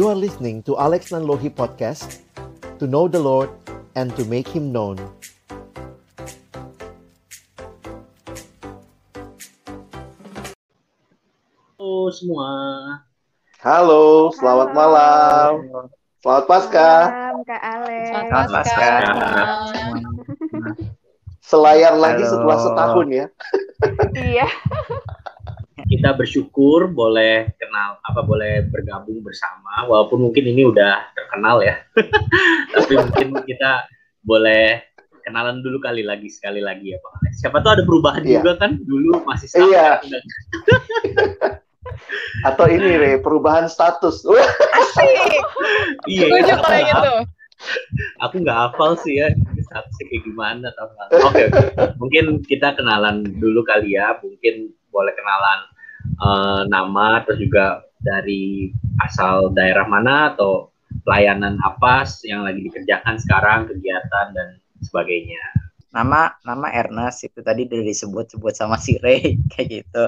You are listening to Alex Nanlohi Podcast To know the Lord and to make Him known Halo semua. Halo, selamat Halo. malam Selamat Pasca Malam, Kak Alex. Selamat Pasca. Selayar lagi Halo. setelah setahun ya Iya. Kita bersyukur boleh kenal apa boleh bergabung bersama walaupun mungkin ini udah terkenal ya. Tapi mungkin kita boleh kenalan dulu kali lagi sekali lagi ya Pak Alex. Siapa tahu ada perubahan Iya. juga kan dulu masih sama. Iya. Udah- Atau ini Re, perubahan status Asik. Iya. Setuju aku kalau gitu. aku nggak hafal sih ya statusnya kayak gimana? Oke, oke. mungkin kita kenalan dulu kali ya. Mungkin boleh kenalan eh, nama terus juga dari asal daerah mana atau pelayanan apa yang lagi dikerjakan sekarang, kegiatan dan sebagainya. Nama nama Ernest itu tadi udah disebut-sebut sama si Ray kayak gitu.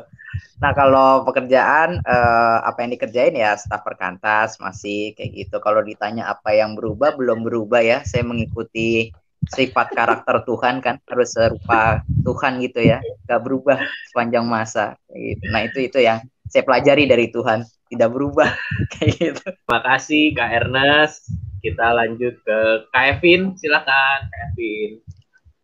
Nah kalau pekerjaan eh, apa yang dikerjain ya staf perkantas masih kayak gitu. Kalau ditanya apa yang berubah belum berubah ya. Saya mengikuti sifat karakter Tuhan kan harus serupa Tuhan gitu ya. Gak berubah sepanjang masa. Kayak gitu. Nah itu itu yang saya pelajari dari Tuhan tidak berubah kayak gitu. Terima kasih Kak Ernest. Kita lanjut ke Kak Evin, silakan Kak Evin.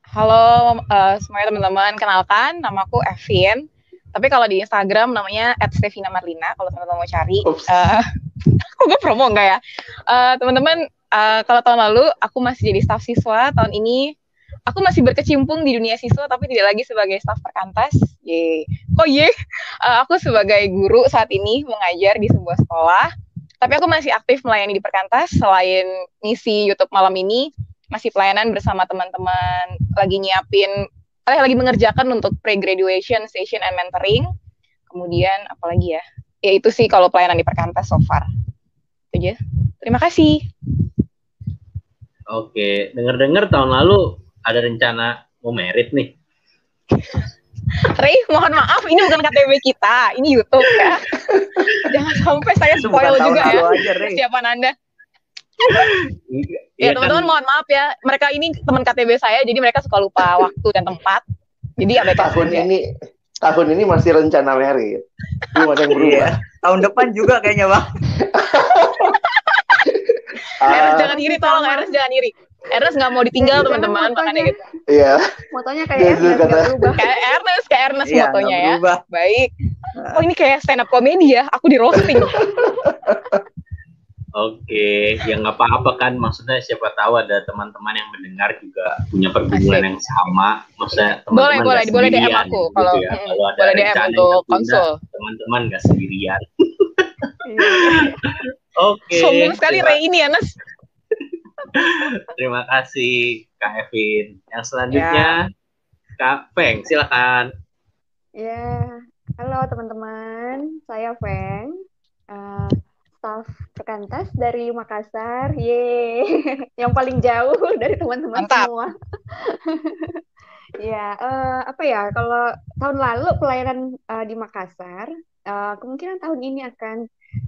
Halo eh, semuanya teman-teman, kenalkan namaku Evin. Tapi kalau di Instagram namanya @stevina_marlina kalau teman-teman mau cari. Eh, Kok gue promo enggak ya? Eh, teman-teman, eh, kalau tahun lalu aku masih jadi staf siswa, tahun ini aku masih berkecimpung di dunia siswa tapi tidak lagi sebagai staf perkantas. Ye. Oh ye, Eh, aku sebagai guru saat ini mengajar di sebuah sekolah. Tapi aku masih aktif melayani di perkantas selain misi YouTube malam ini masih pelayanan bersama teman-teman lagi nyiapin eh, lagi mengerjakan untuk pre-graduation session and mentoring. Kemudian apalagi ya? Ya itu sih kalau pelayanan di perkantas so far. Itu aja. Terima kasih. Oke, denger-dengar tahun lalu ada rencana mau merit nih. Ray, mohon maaf, ini bukan KTP kita, ini YouTube ya. Jangan sampai saya spoil juga ya aja, Ray. persiapan Anda. Iya Ya, kan? teman-teman mohon maaf ya. Mereka ini teman KTB saya, jadi mereka suka lupa waktu dan tempat. Jadi abaikan Tahun saja. ini Tahun ini masih rencana merit Belum ada yang berubah Iya. Tahun depan juga kayaknya bang. Ernest Ah, jangan iri, tolong Ernest jangan iri. Ernest nggak mau ditinggal Jangan teman-teman, makanya gitu. Iya Motonya Iya, kayak Ernest kata- nggak berubah. Kayak Ernest, kayak Ernest Iya, motonya ya. berubah. Baik. Oh ini kayak stand up comedy ya, aku di roasting. Oke, ya nggak apa-apa kan. Maksudnya siapa tahu ada teman-teman yang mendengar juga punya pergumulan Asik. yang sama. Maksudnya boleh, teman-teman boleh, nggak boleh DM aku gitu kalau ya. mm, Kalau ada boleh DM untuk konsul. Teman-teman nggak sendirian. Oke. Sombong sekali Ray ini Ernest. terima kasih Kak Evin. Yang selanjutnya Kak Feng, silakan. Ya, halo teman-teman, saya Feng, eh, staf perkantas dari Makassar. Ye, yang paling jauh dari teman-teman semua. Ya, eh, apa ya? Kalau tahun lalu pelayanan eh, di Makassar, eh, kemungkinan tahun ini akan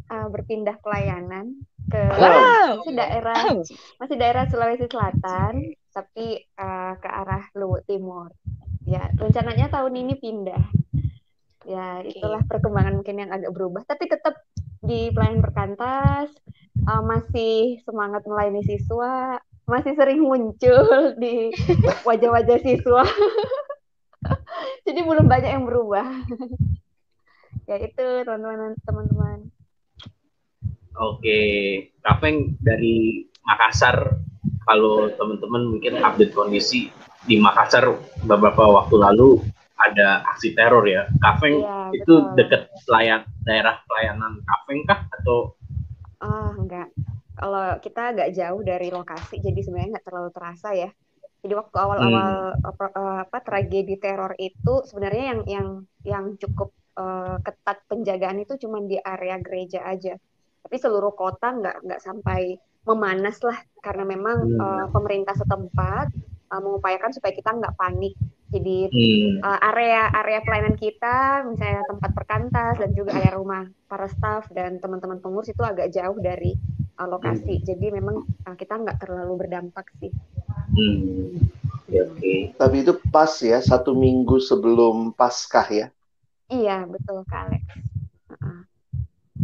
eh, berpindah pelayanan ke Wow. masih daerah masih daerah Sulawesi Selatan, tapi eh, ke arah Luwu Timur. Ya, rencananya tahun ini pindah. Ya, itulah perkembangan mungkin yang agak berubah, tapi tetap di pelayanan perkantas, eh, masih semangat melayani siswa, masih sering muncul di wajah-wajah siswa. Jadi belum banyak yang berubah. ya itu teman-teman teman-teman. Oke, Kak Feng dari Makassar. Kalau teman-teman mungkin update kondisi di Makassar beberapa waktu lalu ada aksi teror ya. Kak Feng Iya, itu betul. dekat pelayan daerah pelayanan Kak Feng kah atau Ah, enggak. Kalau kita agak jauh dari lokasi, jadi sebenarnya nggak terlalu terasa ya. Jadi waktu awal-awal apa, eh, apa tragedi teror itu sebenarnya yang yang yang cukup eh, ketat penjagaan itu cuma di area gereja aja. Tapi seluruh kota nggak nggak sampai memanas lah karena memang Hmm. eh, pemerintah setempat mengupayakan supaya kita nggak panik Jadi Hmm. uh, area area pelayanan kita, misalnya tempat perkantas dan juga area rumah para staff dan teman-teman pengurus itu agak jauh dari uh, lokasi. Jadi memang uh, kita nggak terlalu berdampak sih. Hmm. Oke, oke. Tapi itu pas ya, satu minggu sebelum Paskah ya. Iya, betul Kak Alex.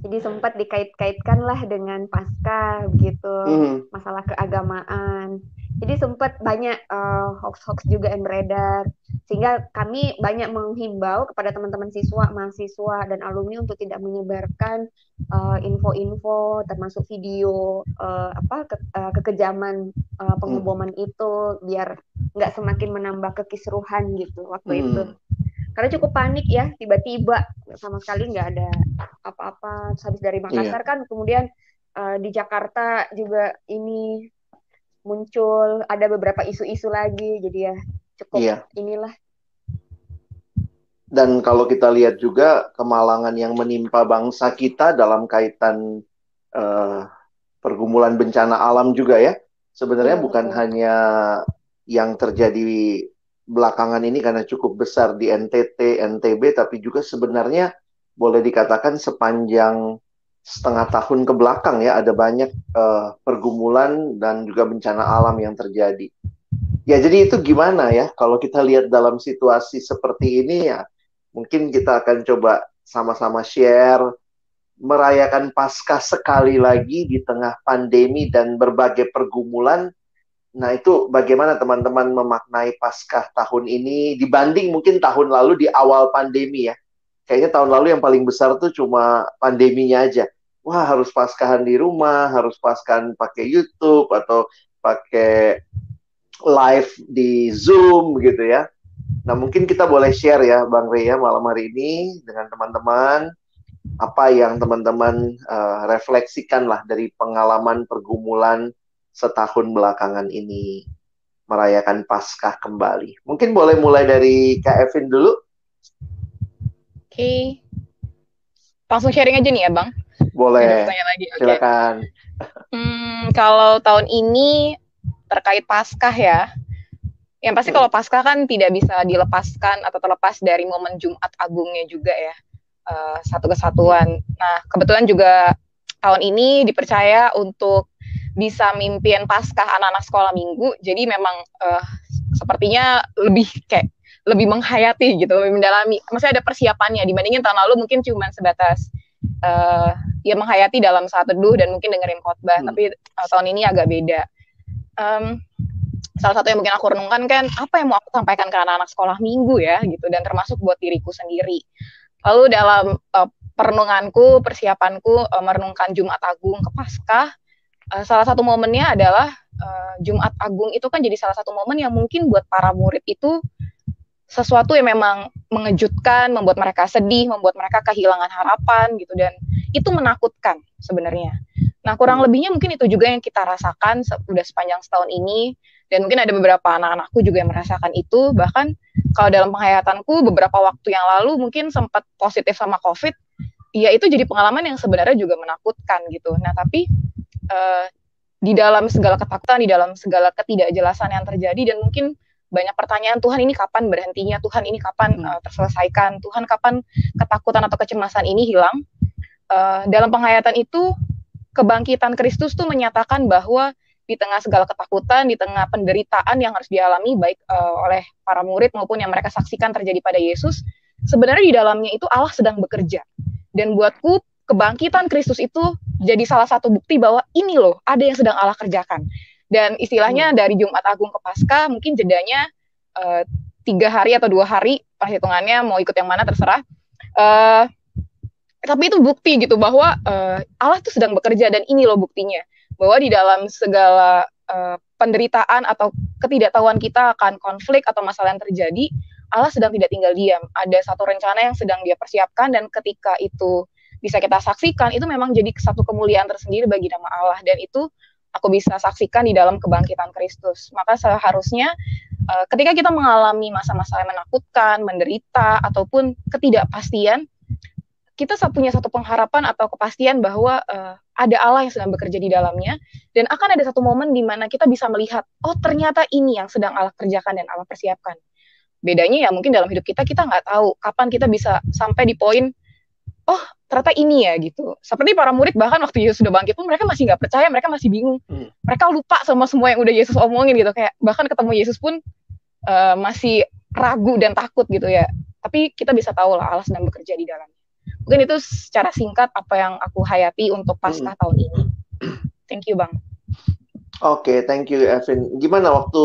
Jadi sempat dikait-kaitkan lah dengan pasca begitu, Hmm. masalah keagamaan. Jadi sempat banyak uh, hoax-hoax juga yang beredar, sehingga kami banyak menghimbau kepada teman-teman siswa, mahasiswa, dan alumni untuk tidak menyebarkan uh, info-info, termasuk video uh, apa ke- uh, kekejaman uh, pengeboman itu, biar nggak semakin menambah kekisruhan gitu waktu itu Hmm. karena cukup panik ya tiba-tiba sama sekali nggak ada apa-apa. Habis dari Makassar kan kemudian eh, di Jakarta juga ini muncul ada beberapa isu-isu lagi. Jadi ya cukup Iya. inilah. Dan kalau kita lihat juga kemalangan yang menimpa bangsa kita dalam kaitan eh, pergumulan bencana alam juga ya. Sebenarnya Iya, bukan hanya yang terjadi belakangan ini karena cukup besar di NTT, NTB, tapi juga sebenarnya boleh dikatakan sepanjang setengah tahun ke belakang ya ada banyak eh, pergumulan dan juga bencana alam yang terjadi. Ya, jadi itu gimana ya kalau kita lihat dalam situasi seperti ini ya mungkin kita akan coba sama-sama share merayakan Paskah sekali lagi di tengah pandemi dan berbagai pergumulan. Nah, itu bagaimana teman-teman memaknai Paskah tahun ini dibanding mungkin tahun lalu di awal pandemi ya. Kayaknya tahun lalu yang paling besar tuh cuma pandeminya aja. Wah, harus Paskahan di rumah, harus Paskahan pakai YouTube atau pakai live di Zoom gitu ya. Nah, mungkin kita boleh share ya, Bang Rey ya, malam hari ini dengan teman-teman apa yang teman-teman eh, refleksikan lah dari pengalaman pergumulan setahun belakangan ini merayakan Paskah kembali. Mungkin boleh mulai dari Kak Evin dulu, Oke. Langsung sharing aja nih ya, Bang. boleh. Tanya lagi. Oke. Silakan. Hmm, kalau tahun ini terkait Paskah ya. Yang pasti kalau Paskah kan tidak bisa dilepaskan atau terlepas dari momen Jumat Agungnya juga ya. Eh, satu kesatuan. Nah, kebetulan juga tahun ini dipercaya untuk bisa mimpin Paskah anak-anak sekolah minggu. Jadi memang eh, sepertinya lebih kayak lebih menghayati gitu, lebih mendalami. Maksudnya ada persiapannya dibandingin tahun lalu mungkin cuma sebatas eh, ya menghayati dalam saat teduh dan mungkin dengerin khotbah. Hmm. Tapi uh, tahun ini agak beda. Em, salah satu yang mungkin aku renungkan kan apa yang mau aku sampaikan ke anak-anak sekolah minggu ya gitu dan termasuk buat diriku sendiri. Lalu dalam uh, perenunganku, persiapanku uh, merenungkan Jumat Agung ke Paskah, uh, salah satu momennya adalah uh, Jumat Agung itu kan jadi salah satu momen yang mungkin buat para murid itu sesuatu yang memang mengejutkan, membuat mereka sedih, membuat mereka kehilangan harapan gitu dan itu menakutkan sebenarnya. Nah, kurang lebihnya mungkin itu juga yang kita rasakan se- udah sepanjang setahun ini dan mungkin ada beberapa anak-anakku juga yang merasakan itu bahkan kalau dalam penghayatanku beberapa waktu yang lalu mungkin sempat positif sama COVID, ya itu jadi pengalaman yang sebenarnya juga menakutkan gitu. Nah, tapi eh, di dalam segala ketakutan, di dalam segala ketidakjelasan yang terjadi dan mungkin banyak pertanyaan Tuhan ini kapan berhentinya, Tuhan ini kapan eh, terselesaikan, Tuhan kapan ketakutan atau kecemasan ini hilang. Eh, dalam penghayatan itu kebangkitan Kristus tuh menyatakan bahwa di tengah segala ketakutan, di tengah penderitaan yang harus dialami baik eh, oleh para murid maupun yang mereka saksikan terjadi pada Yesus, sebenarnya di dalamnya itu Allah sedang bekerja. Dan buatku kebangkitan Kristus itu jadi salah satu bukti bahwa ini loh ada yang sedang Allah kerjakan. Dan istilahnya dari Jumat Agung ke Paskah mungkin jedanya eh, tiga hari atau dua hari perhitungannya mau ikut yang mana terserah. Eh, tapi itu bukti gitu bahwa eh, Allah tuh sedang bekerja dan ini loh buktinya bahwa di dalam segala eh, penderitaan atau ketidaktahuan kita akan konflik atau masalah yang terjadi, Allah sedang tidak tinggal diam. Ada satu rencana yang sedang Dia persiapkan dan ketika itu bisa kita saksikan, itu memang jadi satu kemuliaan tersendiri bagi nama Allah dan itu aku bisa saksikan di dalam kebangkitan Kristus. Maka seharusnya eh, ketika kita mengalami masa-masa yang menakutkan, menderita ataupun ketidakpastian, kita punya satu pengharapan atau kepastian bahwa eh, ada Allah yang sedang bekerja di dalamnya dan akan ada satu momen di mana kita bisa melihat oh ternyata ini yang sedang Allah kerjakan dan Allah persiapkan. bedanya ya mungkin dalam hidup kita kita nggak tahu kapan kita bisa sampai di poin oh ternyata ini ya gitu. Seperti para murid bahkan waktu Yesus sudah bangkit pun mereka masih nggak percaya mereka masih bingung. Hmm. mereka lupa sama semua yang udah Yesus omongin gitu. Kayak bahkan ketemu Yesus pun uh, masih ragu dan takut gitu ya. Tapi kita bisa tahu lah Allah sedang bekerja di dalam mungkin itu secara singkat apa yang aku hayati untuk pasca hmm. tahun ini. Thank you bang. Oke okay, thank you Evan gimana waktu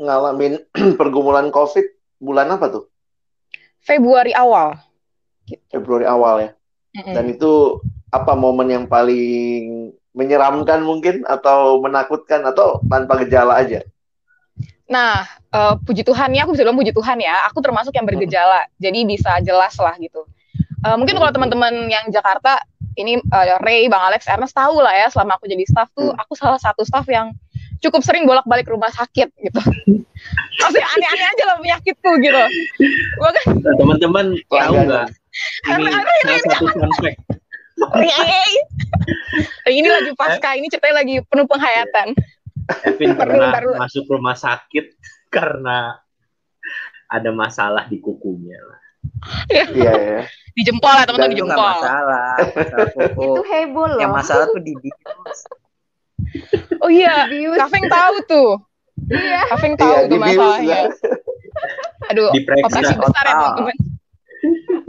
ngalamin pergumulan COVID? Bulan apa tuh? Februari awal. Februari awal ya. Mm-hmm. Dan itu apa momen yang paling menyeramkan mungkin atau menakutkan atau tanpa gejala aja? Nah, uh, puji Tuhan ya, aku bisa bilang puji Tuhan ya, aku termasuk yang bergejala, hmm. jadi bisa jelas lah gitu. Uh, mungkin kalau teman-teman yang Jakarta, ini uh, Ray, Bang Alex, Ernest tahu lah ya, selama aku jadi staff tuh, hmm. aku salah satu staff yang cukup sering bolak-balik rumah sakit gitu. Maksudnya aneh-aneh aja lah penyakitku gitu. Bahkan teman-teman tahu nggak? Ini salah satu fun fact. ini lagi pasca, ini ceritanya lagi penuh penghayatan. Evin pernah masuk rumah sakit karena ada masalah di kukunya lah. Iya, iya. iya. Di jempol lah teman-teman di jempol. masalah, masalah Itu heboh loh. Yang masalah tuh di bius. Oh iya, Kafeng tahu tuh. Iya. Kafeng tahu iya, tuh masalahnya. Aduh, operasi besar ya teman-teman.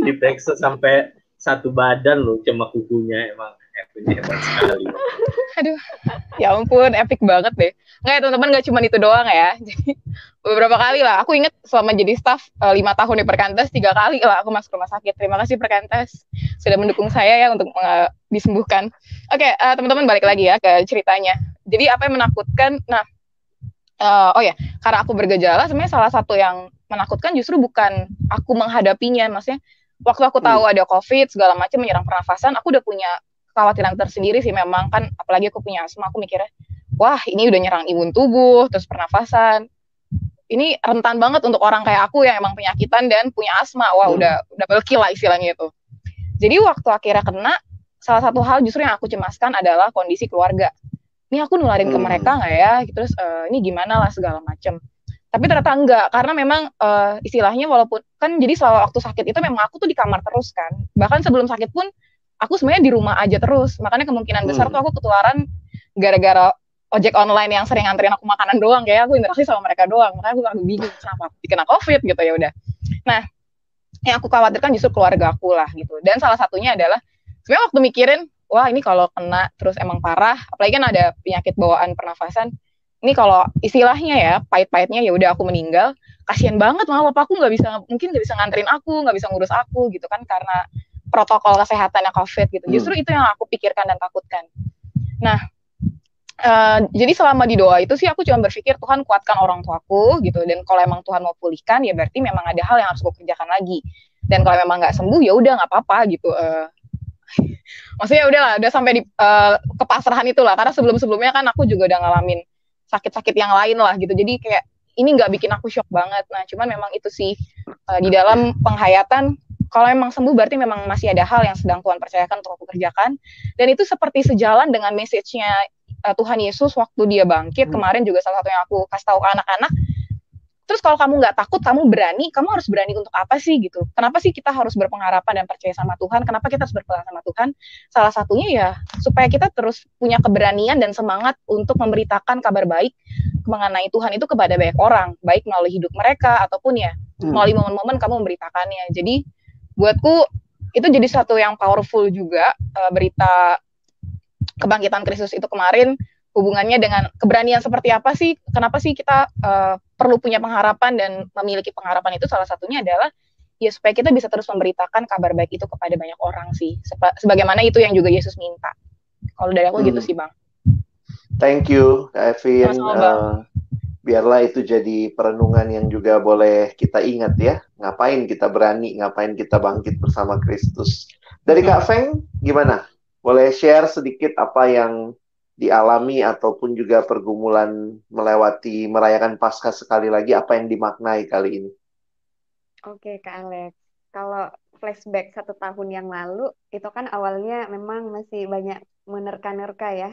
Diperiksa sampai satu badan loh cuma kukunya emang Hebat sekali. Aduh, ya ampun, epic banget deh. Nggak ya teman-teman, nggak cuma itu doang ya. Jadi beberapa kali lah. Aku inget selama jadi staff uh, lima tahun di Perkantas, tiga kali lah aku masuk rumah sakit. Terima kasih Perkantas sudah mendukung saya ya untuk uh, disembuhkan. Oke, okay, uh, teman-teman balik lagi ya ke ceritanya. Jadi apa yang menakutkan? Nah, uh, oh ya, karena aku bergejala, sebenarnya salah satu yang menakutkan justru bukan aku menghadapinya, maksudnya waktu aku tahu hmm. ada COVID segala macam menyerang pernafasan, aku udah punya kekhawatiran tersendiri sih memang. Kan apalagi aku punya asma aku mikirnya wah ini udah nyerang imun tubuh terus pernafasan. Ini rentan banget untuk orang kayak aku yang emang penyakitan dan punya asma. Wah hmm. udah udah belki lah istilahnya itu. Jadi waktu akhirnya kena salah satu hal justru yang aku cemaskan adalah kondisi keluarga. Ini aku nularin hmm. ke mereka nggak ya? Terus uh, ini gimana lah segala macem. Tapi ternyata enggak karena memang uh, istilahnya walaupun kan jadi selama waktu sakit itu memang aku tuh di kamar terus kan. Bahkan sebelum sakit pun aku sebenarnya di rumah aja terus. Makanya kemungkinan besar hmm. tuh aku ketularan gara-gara ojek online yang sering nganterin aku makanan doang kayak aku interaksi sama mereka doang. Makanya aku agak bingung kenapa dikena covid gitu ya udah. Nah yang aku khawatirkan justru keluarga aku lah gitu. Dan salah satunya adalah sebenarnya waktu mikirin wah ini kalau kena terus emang parah apalagi kan ada penyakit bawaan pernafasan ini kalau istilahnya ya pahit-pahitnya ya udah aku meninggal kasihan banget malah aku nggak bisa mungkin nggak bisa nganterin aku nggak bisa ngurus aku gitu kan karena protokol kesehatan yang COVID gitu. Hmm. Justru itu yang aku pikirkan dan takutkan. Nah, uh, jadi selama di doa itu sih aku cuma berpikir Tuhan kuatkan orang tuaku gitu. Dan kalau emang Tuhan mau pulihkan ya berarti memang ada hal yang harus aku kerjakan lagi. Dan kalau memang nggak sembuh ya udah nggak apa-apa gitu. Uh, maksudnya udah lah, udah sampai di uh, kepasrahan itulah. Karena sebelum-sebelumnya kan aku juga udah ngalamin sakit-sakit yang lain lah gitu. Jadi kayak ini nggak bikin aku shock banget. Nah, cuman memang itu sih uh, di dalam penghayatan kalau emang sembuh berarti memang masih ada hal yang sedang Tuhan percayakan untuk aku kerjakan. Dan itu seperti sejalan dengan message-nya uh, Tuhan Yesus waktu dia bangkit hmm. kemarin juga salah satu yang aku kasih tahu ke anak-anak. Terus kalau kamu nggak takut kamu berani kamu harus berani untuk apa sih gitu? Kenapa sih kita harus berpengharapan dan percaya sama Tuhan? Kenapa kita harus berpegang sama Tuhan? Salah satunya ya supaya kita terus punya keberanian dan semangat untuk memberitakan kabar baik mengenai Tuhan itu kepada banyak orang baik melalui hidup mereka ataupun ya hmm. melalui momen-momen kamu memberitakannya. Jadi buatku itu jadi satu yang powerful juga uh, berita kebangkitan Kristus itu kemarin. Hubungannya dengan keberanian seperti apa sih kenapa sih kita uh, perlu punya pengharapan dan memiliki pengharapan itu salah satunya adalah ya supaya kita bisa terus memberitakan kabar baik itu kepada banyak orang sih. Sebagaimana itu yang juga Yesus minta. Kalau dari aku gitu hmm. gitu sih bang. Thank you Kevin uh, biarlah itu jadi perenungan yang juga boleh kita ingat ya. Ngapain kita berani, ngapain kita bangkit bersama Kristus. Dari Kak Feng, gimana? Boleh share sedikit apa yang dialami ataupun juga pergumulan melewati merayakan Paskah sekali lagi, apa yang dimaknai kali ini? Oke, Kak Alex. Kalau flashback satu tahun yang lalu, itu kan awalnya memang masih banyak menerka-nerka ya.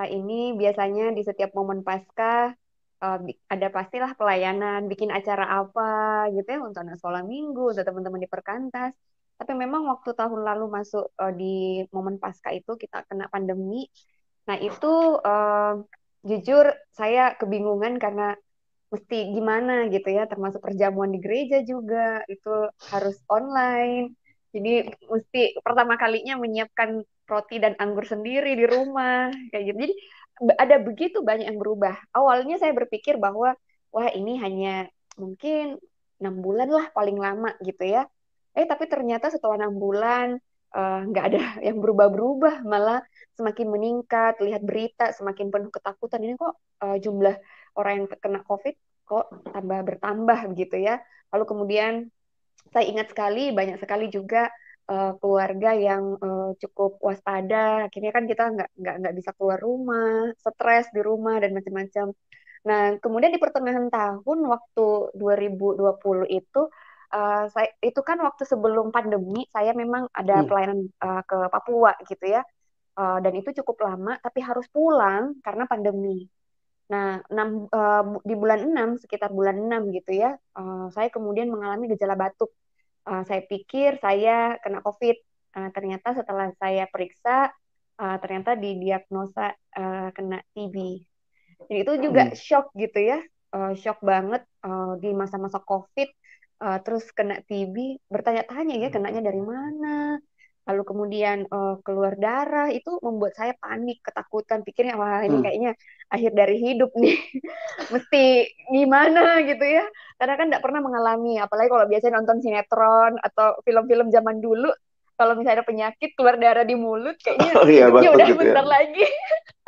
Nah, ini biasanya di setiap momen Paskah uh, ada pastilah pelayanan, bikin acara apa gitu ya untuk anak sekolah minggu, untuk teman-teman di perkantas. Tapi memang waktu tahun lalu masuk uh, di momen pasca itu kita kena pandemi. Nah itu uh, jujur saya kebingungan karena mesti gimana gitu ya, termasuk perjamuan di gereja juga itu harus online. Jadi mesti pertama kalinya menyiapkan roti dan anggur sendiri di rumah kayak gitu. Jadi ada begitu banyak yang berubah. Awalnya saya berpikir bahwa wah ini hanya mungkin enam bulan lah paling lama gitu ya. Eh tapi ternyata setelah enam bulan eh, nggak uh, ada yang berubah-berubah, malah semakin meningkat. Lihat berita semakin penuh ketakutan. Ini kok uh, jumlah orang yang kena COVID kok tambah bertambah begitu ya. Lalu kemudian saya ingat sekali banyak sekali juga uh, keluarga yang uh, cukup waspada. Akhirnya kan kita nggak nggak nggak bisa keluar rumah stres di rumah dan macam-macam. Nah kemudian di pertengahan tahun waktu 2020 itu uh, saya itu kan waktu sebelum pandemi saya memang ada hmm. pelayanan uh, ke Papua gitu ya. Uh, dan itu cukup lama tapi harus pulang karena pandemi. Nah, 6, uh, di bulan 6, sekitar bulan 6 gitu ya, uh, saya kemudian mengalami gejala batuk uh, saya pikir saya kena COVID. Uh, ternyata setelah saya periksa, uh, ternyata didiagnosa uh, kena TB. Jadi itu juga hmm. shock gitu ya, uh, shock banget uh, di masa-masa COVID. Uh, terus kena TB, bertanya-tanya ya kenanya dari mana, lalu kemudian uh, keluar darah itu membuat saya panik ketakutan pikirnya wah ini hmm. kayaknya akhir dari hidup nih mesti gimana gitu ya karena kan tidak pernah mengalami apalagi kalau biasanya nonton sinetron atau film-film zaman dulu kalau misalnya ada penyakit keluar darah di mulut kayaknya oh, iya, hidupnya udah gitu ya. bentar ya. lagi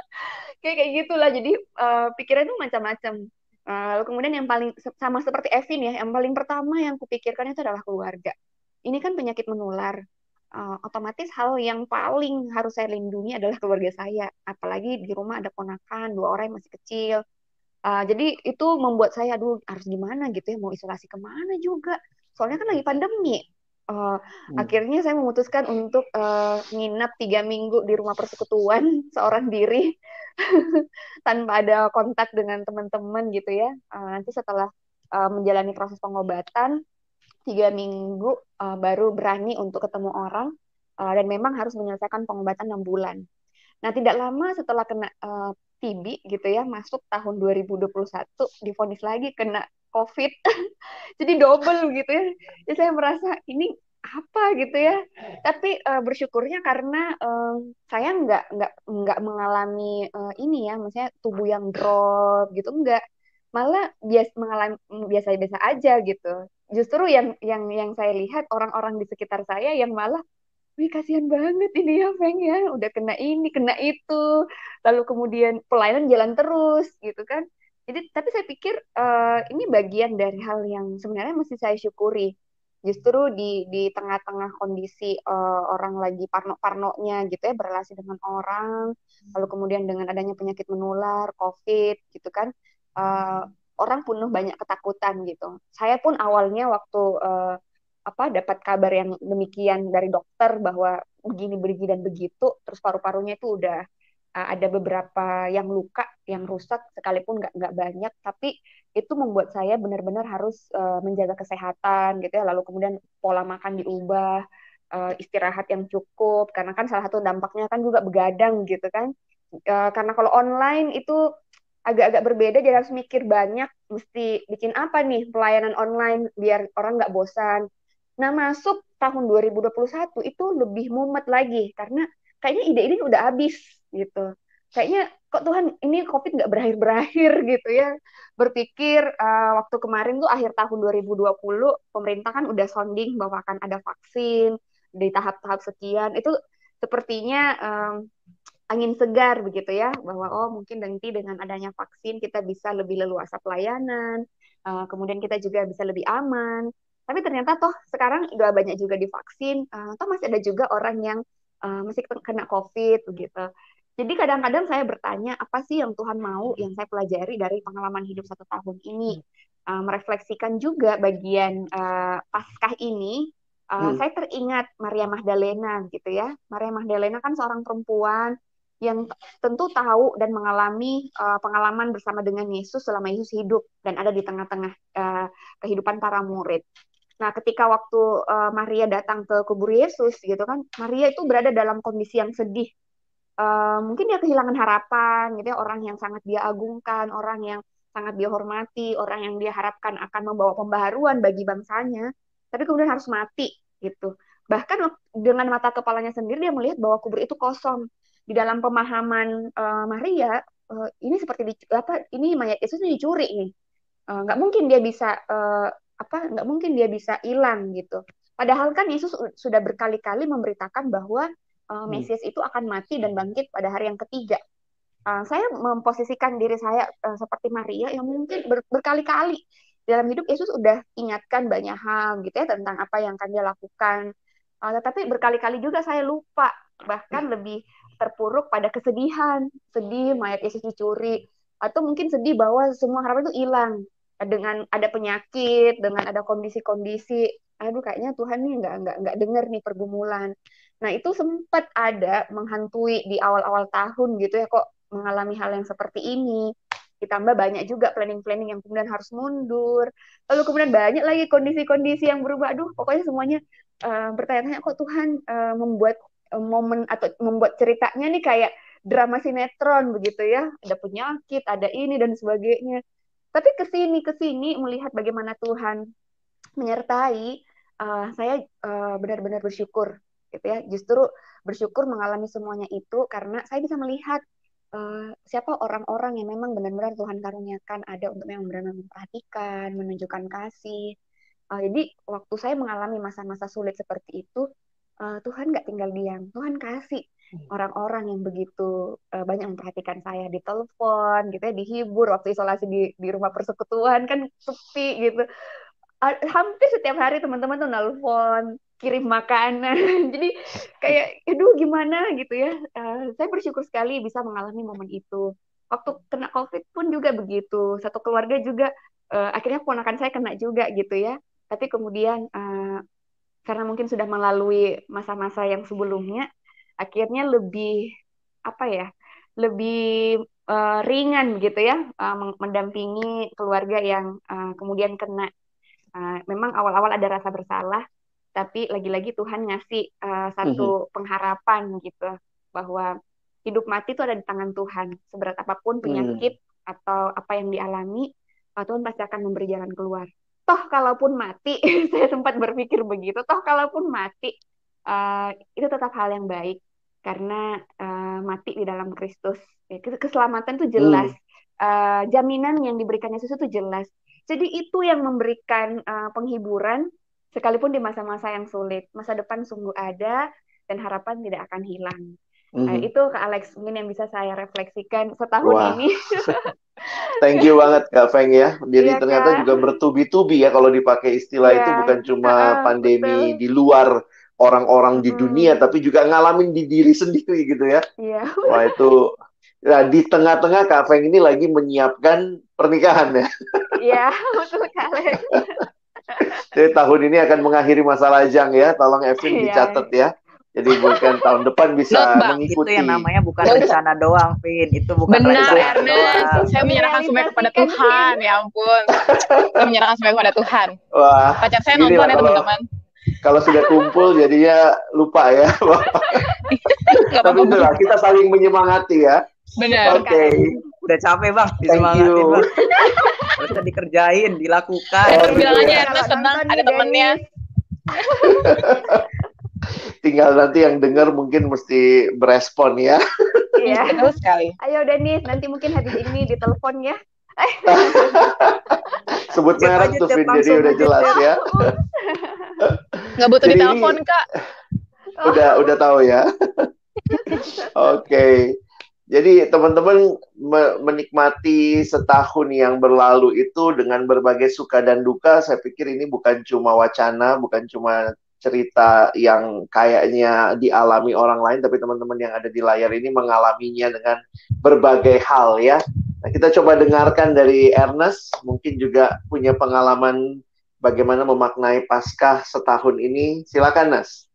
kayak kayak gitulah jadi uh, pikiran itu macam-macam uh, lalu kemudian yang paling sama seperti Evin ya yang paling pertama yang kupikirkan itu adalah keluarga ini kan penyakit menular uh, otomatis hal yang paling harus saya lindungi adalah keluarga saya. Apalagi di rumah ada ponakan, dua orang yang masih kecil. Uh, jadi itu membuat saya, aduh harus gimana gitu ya, mau isolasi ke mana juga. Soalnya kan lagi pandemi. Uh, hmm. Akhirnya saya memutuskan untuk uh, nginap tiga minggu di rumah persekutuan seorang diri tanpa ada kontak dengan teman-teman gitu ya. Uh, nanti setelah uh, menjalani proses pengobatan, tiga minggu uh, baru berani untuk ketemu orang uh, dan memang harus menyelesaikan pengobatan enam bulan. Nah tidak lama setelah kena uh, TB gitu ya masuk tahun 2021 difonis lagi kena COVID. Jadi double gitu ya. Jadi saya merasa ini apa? gitu ya. Tapi uh, bersyukurnya karena uh, saya nggak nggak nggak mengalami uh, ini ya maksudnya tubuh yang drop gitu enggak malah bias mengalami biasa-biasa aja gitu justru yang yang yang saya lihat orang-orang di sekitar saya yang malah wih kasihan banget ini ya Feng ya. Udah kena ini kena itu. Lalu kemudian pelayanan jalan terus gitu kan. Jadi tapi saya pikir uh, ini bagian dari hal yang sebenarnya mesti saya syukuri. Justru di di tengah-tengah kondisi uh, orang lagi parno-parnonya gitu ya berrelasi dengan orang lalu kemudian dengan adanya penyakit menular covid gitu kan uh, orang penuh banyak ketakutan gitu. Saya pun awalnya waktu uh, apa dapat kabar yang demikian dari dokter bahwa begini begini dan begitu, terus paru-parunya itu udah uh, ada beberapa yang luka, yang rusak sekalipun nggak nggak banyak, tapi itu membuat saya benar-benar harus uh, menjaga kesehatan gitu ya. Lalu kemudian pola makan diubah, uh, istirahat yang cukup, karena kan salah satu dampaknya kan juga begadang gitu kan. Uh, karena kalau online itu agak-agak berbeda jadi harus mikir banyak mesti bikin apa nih pelayanan online biar orang nggak bosan. Nah masuk tahun 2021 itu lebih mumet lagi karena kayaknya ide ini udah habis gitu. Kayaknya kok Tuhan ini COVID nggak berakhir-berakhir gitu ya. Berpikir uh, waktu kemarin tuh akhir tahun 2020 pemerintah kan udah sounding bahwa akan ada vaksin di tahap-tahap sekian. Itu sepertinya um, angin segar begitu ya bahwa oh mungkin nanti dengan adanya vaksin kita bisa lebih leluasa pelayanan uh, kemudian kita juga bisa lebih aman. Tapi ternyata toh sekarang udah banyak juga divaksin uh, toh masih ada juga orang yang uh, masih kena covid begitu. Jadi kadang-kadang saya bertanya apa sih yang Tuhan mau yang saya pelajari dari pengalaman hidup satu tahun ini? Uh, merefleksikan juga bagian uh, paskah ini. Uh, hmm. Saya teringat Maria Magdalena gitu ya. Maria Magdalena kan seorang perempuan yang tentu tahu dan mengalami uh, pengalaman bersama dengan Yesus selama Yesus hidup dan ada di tengah-tengah uh, kehidupan para murid. Nah, ketika waktu uh, Maria datang ke kubur Yesus gitu kan, Maria itu berada dalam kondisi yang sedih. Uh, mungkin dia kehilangan harapan gitu ya, orang yang sangat dia agungkan, orang yang sangat dia hormati, orang yang dia harapkan akan membawa pembaharuan bagi bangsanya, tapi kemudian harus mati gitu. Bahkan dengan mata kepalanya sendiri dia melihat bahwa kubur itu kosong di dalam pemahaman uh, Maria uh, ini seperti di, apa ini mayat Yesus ini dicuri nih. Uh, nggak mungkin dia bisa uh, apa nggak mungkin dia bisa hilang gitu. Padahal kan Yesus sudah berkali-kali memberitakan bahwa uh, Mesias itu akan mati dan bangkit pada hari yang ketiga. Uh, saya memposisikan diri saya uh, seperti Maria yang mungkin ber, berkali-kali dalam hidup Yesus sudah ingatkan banyak hal gitu ya tentang apa yang akan dia lakukan. Uh, tetapi berkali-kali juga saya lupa bahkan lebih terpuruk pada kesedihan, sedih mayat Yesus dicuri, atau mungkin sedih bahwa semua harapan itu hilang dengan ada penyakit, dengan ada kondisi-kondisi, aduh kayaknya Tuhan nih nggak nggak nggak dengar nih pergumulan. Nah itu sempat ada menghantui di awal-awal tahun gitu ya kok mengalami hal yang seperti ini. Ditambah banyak juga planning-planning yang kemudian harus mundur. Lalu kemudian banyak lagi kondisi-kondisi yang berubah. Aduh pokoknya semuanya uh, bertanya-tanya kok Tuhan uh, membuat momen atau membuat ceritanya nih kayak drama sinetron begitu ya. Ada penyakit ada ini dan sebagainya. Tapi ke sini ke sini melihat bagaimana Tuhan menyertai uh, saya uh, benar-benar bersyukur gitu ya. Justru bersyukur mengalami semuanya itu karena saya bisa melihat uh, siapa orang-orang yang memang benar-benar Tuhan karuniakan. Ada untuk yang benar-benar memperhatikan menunjukkan kasih. Uh, jadi waktu saya mengalami masa-masa sulit seperti itu uh, Tuhan nggak tinggal diam, Tuhan kasih hmm. orang-orang yang begitu uh, banyak memperhatikan saya di telepon gitu ya dihibur waktu isolasi di di rumah persekutuan kan sepi gitu. Uh, hampir setiap hari teman-teman tuh nelpon kirim makanan. Jadi kayak aduh gimana? gitu ya. Uh, saya bersyukur sekali bisa mengalami momen itu. Waktu kena covid pun juga begitu satu keluarga juga uh, akhirnya ponakan saya kena juga gitu ya. Tapi kemudian uh, karena mungkin sudah melalui masa-masa yang sebelumnya akhirnya lebih apa ya lebih uh, ringan gitu ya uh, mendampingi keluarga yang uh, kemudian kena uh, memang awal-awal ada rasa bersalah tapi lagi-lagi Tuhan ngasih uh, satu mm -hmm. pengharapan gitu bahwa hidup mati itu ada di tangan Tuhan seberat apa pun penyakit mm. atau apa yang dialami Tuhan pasti akan memberi jalan keluar toh kalaupun mati saya sempat berpikir begitu toh kalaupun mati uh, itu tetap hal yang baik. Karena uh, mati di dalam Kristus. Ya, keselamatan itu jelas. Hmm. uh, jaminan yang diberikan Yesus itu jelas. Jadi itu yang memberikan uh, penghiburan sekalipun di masa-masa yang sulit. Masa depan sungguh ada dan harapan tidak akan hilang. Mm -hmm. uh, itu ke Alex mungkin yang bisa saya refleksikan setahun Wah. ini Thank you banget Kak Feng ya. Jadi iya, ternyata Kak. juga bertubi-tubi ya kalau dipakai istilah iya. itu bukan cuma uh, pandemi betul. di luar orang-orang di hmm. dunia tapi juga ngalamin di diri sendiri gitu ya. Iya. Wah itu Nah, di tengah-tengah Kak Feng ini lagi menyiapkan pernikahan ya. Iya, betul sekali. Jadi tahun ini akan mengakhiri masa lajang ya. Tolong Evin iya. dicatat ya. Jadi bukan tahun depan bisa Not, mengikuti. Itu yang namanya bukan rencana doang, Vin. Itu bukan Benar, rencana doang. Saya menyerahkan semua kepada Tuhan, ya ampun. Saya menyerahkan semua kepada Tuhan. Wah. Pacar saya nonton ya, teman-teman. Kalau sudah kumpul jadinya lupa ya. Tapi itulah kita saling menyemangati ya. Benar. Oke. Okay. Udah capek bang, disemangatin bang. Harusnya dikerjain, dilakukan. Oh, bilang aja Ernest tenang, ada temennya tinggal nanti yang dengar mungkin mesti berespon ya. Iya, betul sekali. Ayo Denis, nanti mungkin habis ini ditelepon ya. Sebut merek tuh Vin, jadi udah jelas ya. Nggak butuh jadi ditelepon, Kak. Udah, udah tahu ya. Oke. Okay. Jadi teman-teman menikmati setahun yang berlalu itu dengan berbagai suka dan duka, saya pikir ini bukan cuma wacana, bukan cuma cerita yang kayaknya dialami orang lain, tapi teman-teman yang ada di layar ini mengalaminya dengan berbagai hal ya. Nah, kita coba dengarkan dari Ernest, mungkin juga punya pengalaman bagaimana memaknai Paskah setahun ini. Silakan, Nas.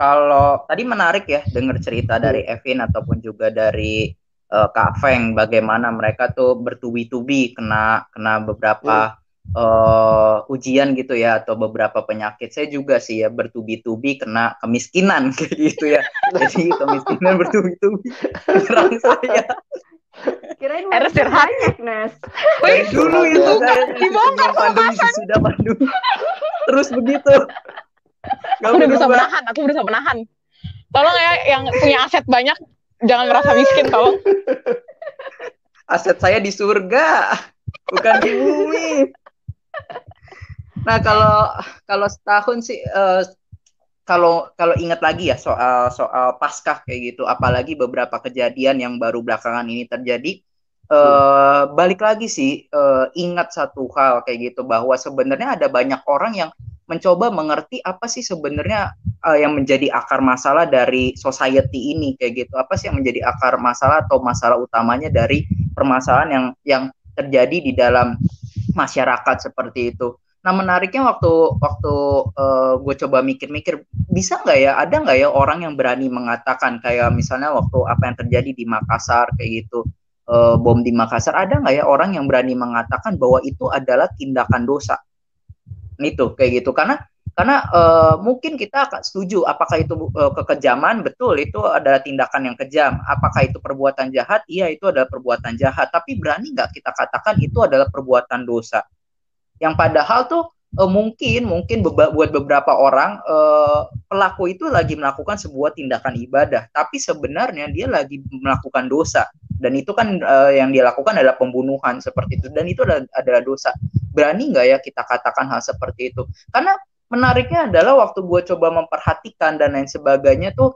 kalau tadi menarik ya dengar cerita dari Evin ataupun juga dari uh, Kak Feng bagaimana mereka tuh bertubi-tubi kena kena beberapa uh, ujian gitu ya atau beberapa penyakit. Saya juga sih ya bertubi-tubi kena kemiskinan kayak gitu ya. Jadi kemiskinan bertubi-tubi menyerang saya. Kirain harus banyak. Wih, dulu itu dibongkar pandemi sudah pandemi. Terus begitu. Gak aku udah berusaha menahan, aku berusaha menahan. Tolong ya yang punya aset banyak, jangan merasa miskin tolong. Aset saya di surga, bukan di bumi. Nah kalau kalau setahun sih uh, kalau kalau ingat lagi ya soal soal paskah kayak gitu, apalagi beberapa kejadian yang baru belakangan ini terjadi, uh, balik lagi sih uh, ingat satu hal kayak gitu bahwa sebenarnya ada banyak orang yang mencoba mengerti apa sih sebenarnya uh, yang menjadi akar masalah dari society ini kayak gitu. Apa sih yang menjadi akar masalah atau masalah utamanya dari permasalahan yang yang terjadi di dalam masyarakat seperti itu nah menariknya waktu waktu uh, gue coba mikir-mikir bisa nggak ya ada nggak ya orang yang berani mengatakan kayak misalnya waktu apa yang terjadi di Makassar kayak gitu uh, bom di Makassar ada nggak ya orang yang berani mengatakan bahwa itu adalah tindakan dosa? Itu kayak gitu. Karena karena uh, mungkin kita akan setuju apakah itu uh, kekejaman betul itu adalah tindakan yang kejam. Apakah itu perbuatan jahat? Iya itu adalah perbuatan jahat. Tapi berani nggak kita katakan itu adalah perbuatan dosa yang padahal tuh uh, mungkin mungkin beba, buat beberapa orang uh, pelaku itu lagi melakukan sebuah tindakan ibadah tapi sebenarnya dia lagi melakukan dosa. Dan itu kan uh, yang dia lakukan adalah pembunuhan seperti itu dan itu adalah, adalah dosa. Berani nggak ya kita katakan hal seperti itu? Karena menariknya adalah waktu gue coba memperhatikan dan lain sebagainya tuh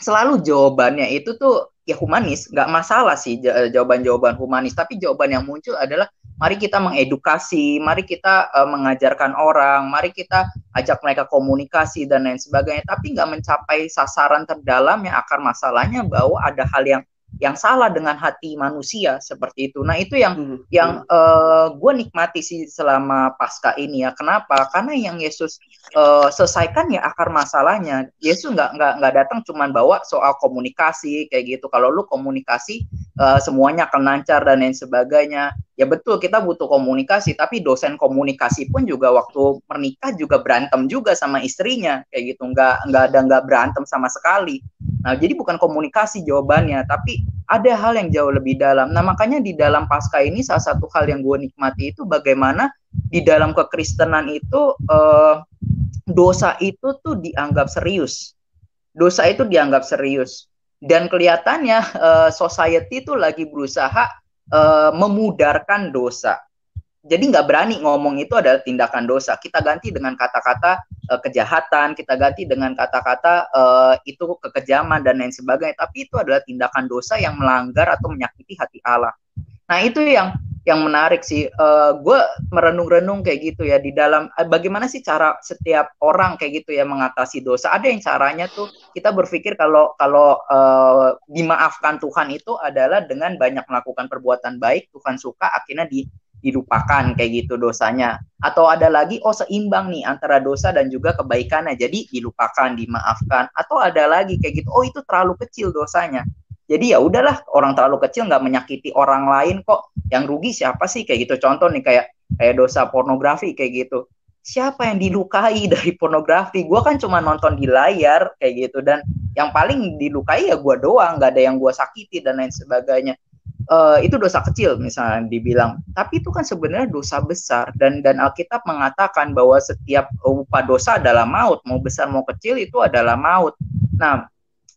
selalu jawabannya itu tuh ya humanis nggak masalah sih jawaban-jawaban humanis. Tapi jawaban yang muncul adalah mari kita mengedukasi mari kita uh, mengajarkan orang mari kita ajak mereka komunikasi dan lain sebagainya tapi nggak mencapai sasaran terdalam yang akar masalahnya bahwa ada hal yang yang salah dengan hati manusia seperti itu. Nah itu yang hmm. yang uh, gue nikmati sih selama pasca ini ya. Kenapa? Karena yang Yesus uh, selesaikan ya akar masalahnya. Yesus nggak nggak nggak datang cuman bawa soal komunikasi kayak gitu. Kalau lu komunikasi uh, semuanya akan lancar dan lain sebagainya. Ya betul kita butuh komunikasi. Tapi dosen komunikasi pun juga waktu menikah juga berantem juga sama istrinya kayak gitu. Nggak nggak ada nggak berantem sama sekali. Nah, jadi bukan komunikasi jawabannya, tapi ada hal yang jauh lebih dalam. Nah, makanya di dalam pasca ini salah satu hal yang gue nikmati itu bagaimana di dalam kekristenan itu eh, dosa itu tuh dianggap serius. Dosa itu dianggap serius. Dan kelihatannya eh, society itu lagi berusaha eh, memudarkan dosa jadi nggak berani ngomong itu adalah tindakan dosa. Kita ganti dengan kata-kata uh, kejahatan, kita ganti dengan kata-kata uh, itu kekejaman dan lain sebagainya. Tapi itu adalah tindakan dosa yang melanggar atau menyakiti hati Allah. Nah itu yang yang menarik sih. Uh, gue merenung-renung kayak gitu ya di dalam uh, bagaimana sih cara setiap orang kayak gitu ya mengatasi dosa. Ada yang caranya tuh kita berpikir kalau kalau uh, dimaafkan Tuhan itu adalah dengan banyak melakukan perbuatan baik Tuhan suka akhirnya di dilupakan kayak gitu dosanya atau ada lagi oh seimbang nih antara dosa dan juga kebaikannya jadi dilupakan dimaafkan atau ada lagi kayak gitu oh itu terlalu kecil dosanya jadi ya udahlah orang terlalu kecil nggak menyakiti orang lain kok. Yang rugi siapa sih? Kayak gitu. Contoh nih kayak kayak dosa pornografi kayak gitu. Siapa yang dilukai dari pornografi? Gue kan cuma nonton di layar kayak gitu. Dan yang paling dilukai ya gue doang. Nggak ada yang gue sakiti dan lain sebagainya. Uh, itu dosa kecil misalnya dibilang. Tapi itu kan sebenarnya dosa besar. Dan dan Alkitab mengatakan bahwa setiap upah dosa adalah maut. Mau besar mau kecil itu adalah maut. Nah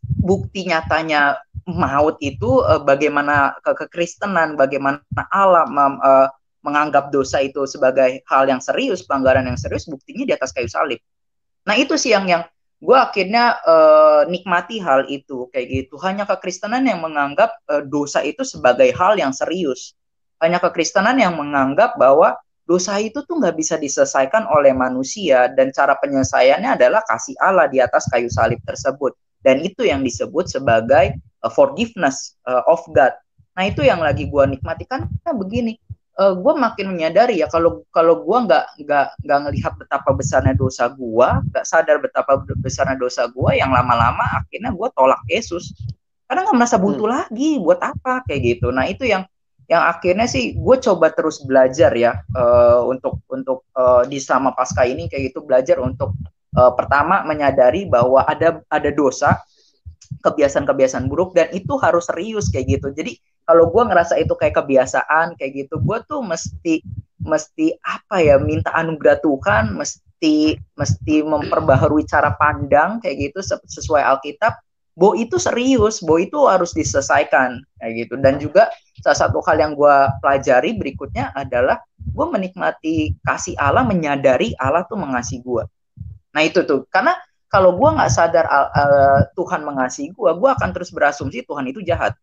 bukti nyatanya maut itu uh, bagaimana ke kekristenan bagaimana Allah uh, menganggap dosa itu sebagai hal yang serius pelanggaran yang serius buktinya di atas kayu salib. Nah itu sih yang yang gue akhirnya uh, nikmati hal itu kayak gitu. Hanya kekristenan yang menganggap uh, dosa itu sebagai hal yang serius. Hanya kekristenan yang menganggap bahwa dosa itu tuh nggak bisa diselesaikan oleh manusia dan cara penyelesaiannya adalah kasih Allah di atas kayu salib tersebut. Dan itu yang disebut sebagai uh, forgiveness uh, of God nah itu yang lagi gue nikmati kan begini uh, gue makin menyadari ya kalau kalau gue nggak nggak nggak ngelihat betapa besarnya dosa gue, nggak sadar betapa besarnya dosa gue, yang lama-lama akhirnya gue tolak Yesus karena nggak merasa buntu hmm. lagi buat apa kayak gitu. Nah itu yang yang akhirnya sih gue coba terus belajar ya uh, untuk untuk uh, di selama pasca ini kayak gitu belajar untuk uh, pertama menyadari bahwa ada ada dosa kebiasaan-kebiasaan buruk dan itu harus serius kayak gitu. Jadi kalau gue ngerasa itu kayak kebiasaan kayak gitu gue tuh mesti mesti apa ya minta anugerah Tuhan mesti mesti memperbaharui cara pandang kayak gitu sesuai Alkitab Bo itu serius, Bo itu harus diselesaikan kayak gitu. Dan juga salah satu hal yang gue pelajari berikutnya adalah gue menikmati kasih Allah, menyadari Allah tuh mengasihi gue. Nah itu tuh, karena kalau gue nggak sadar uh, Tuhan mengasihi gue, gue akan terus berasumsi Tuhan itu jahat.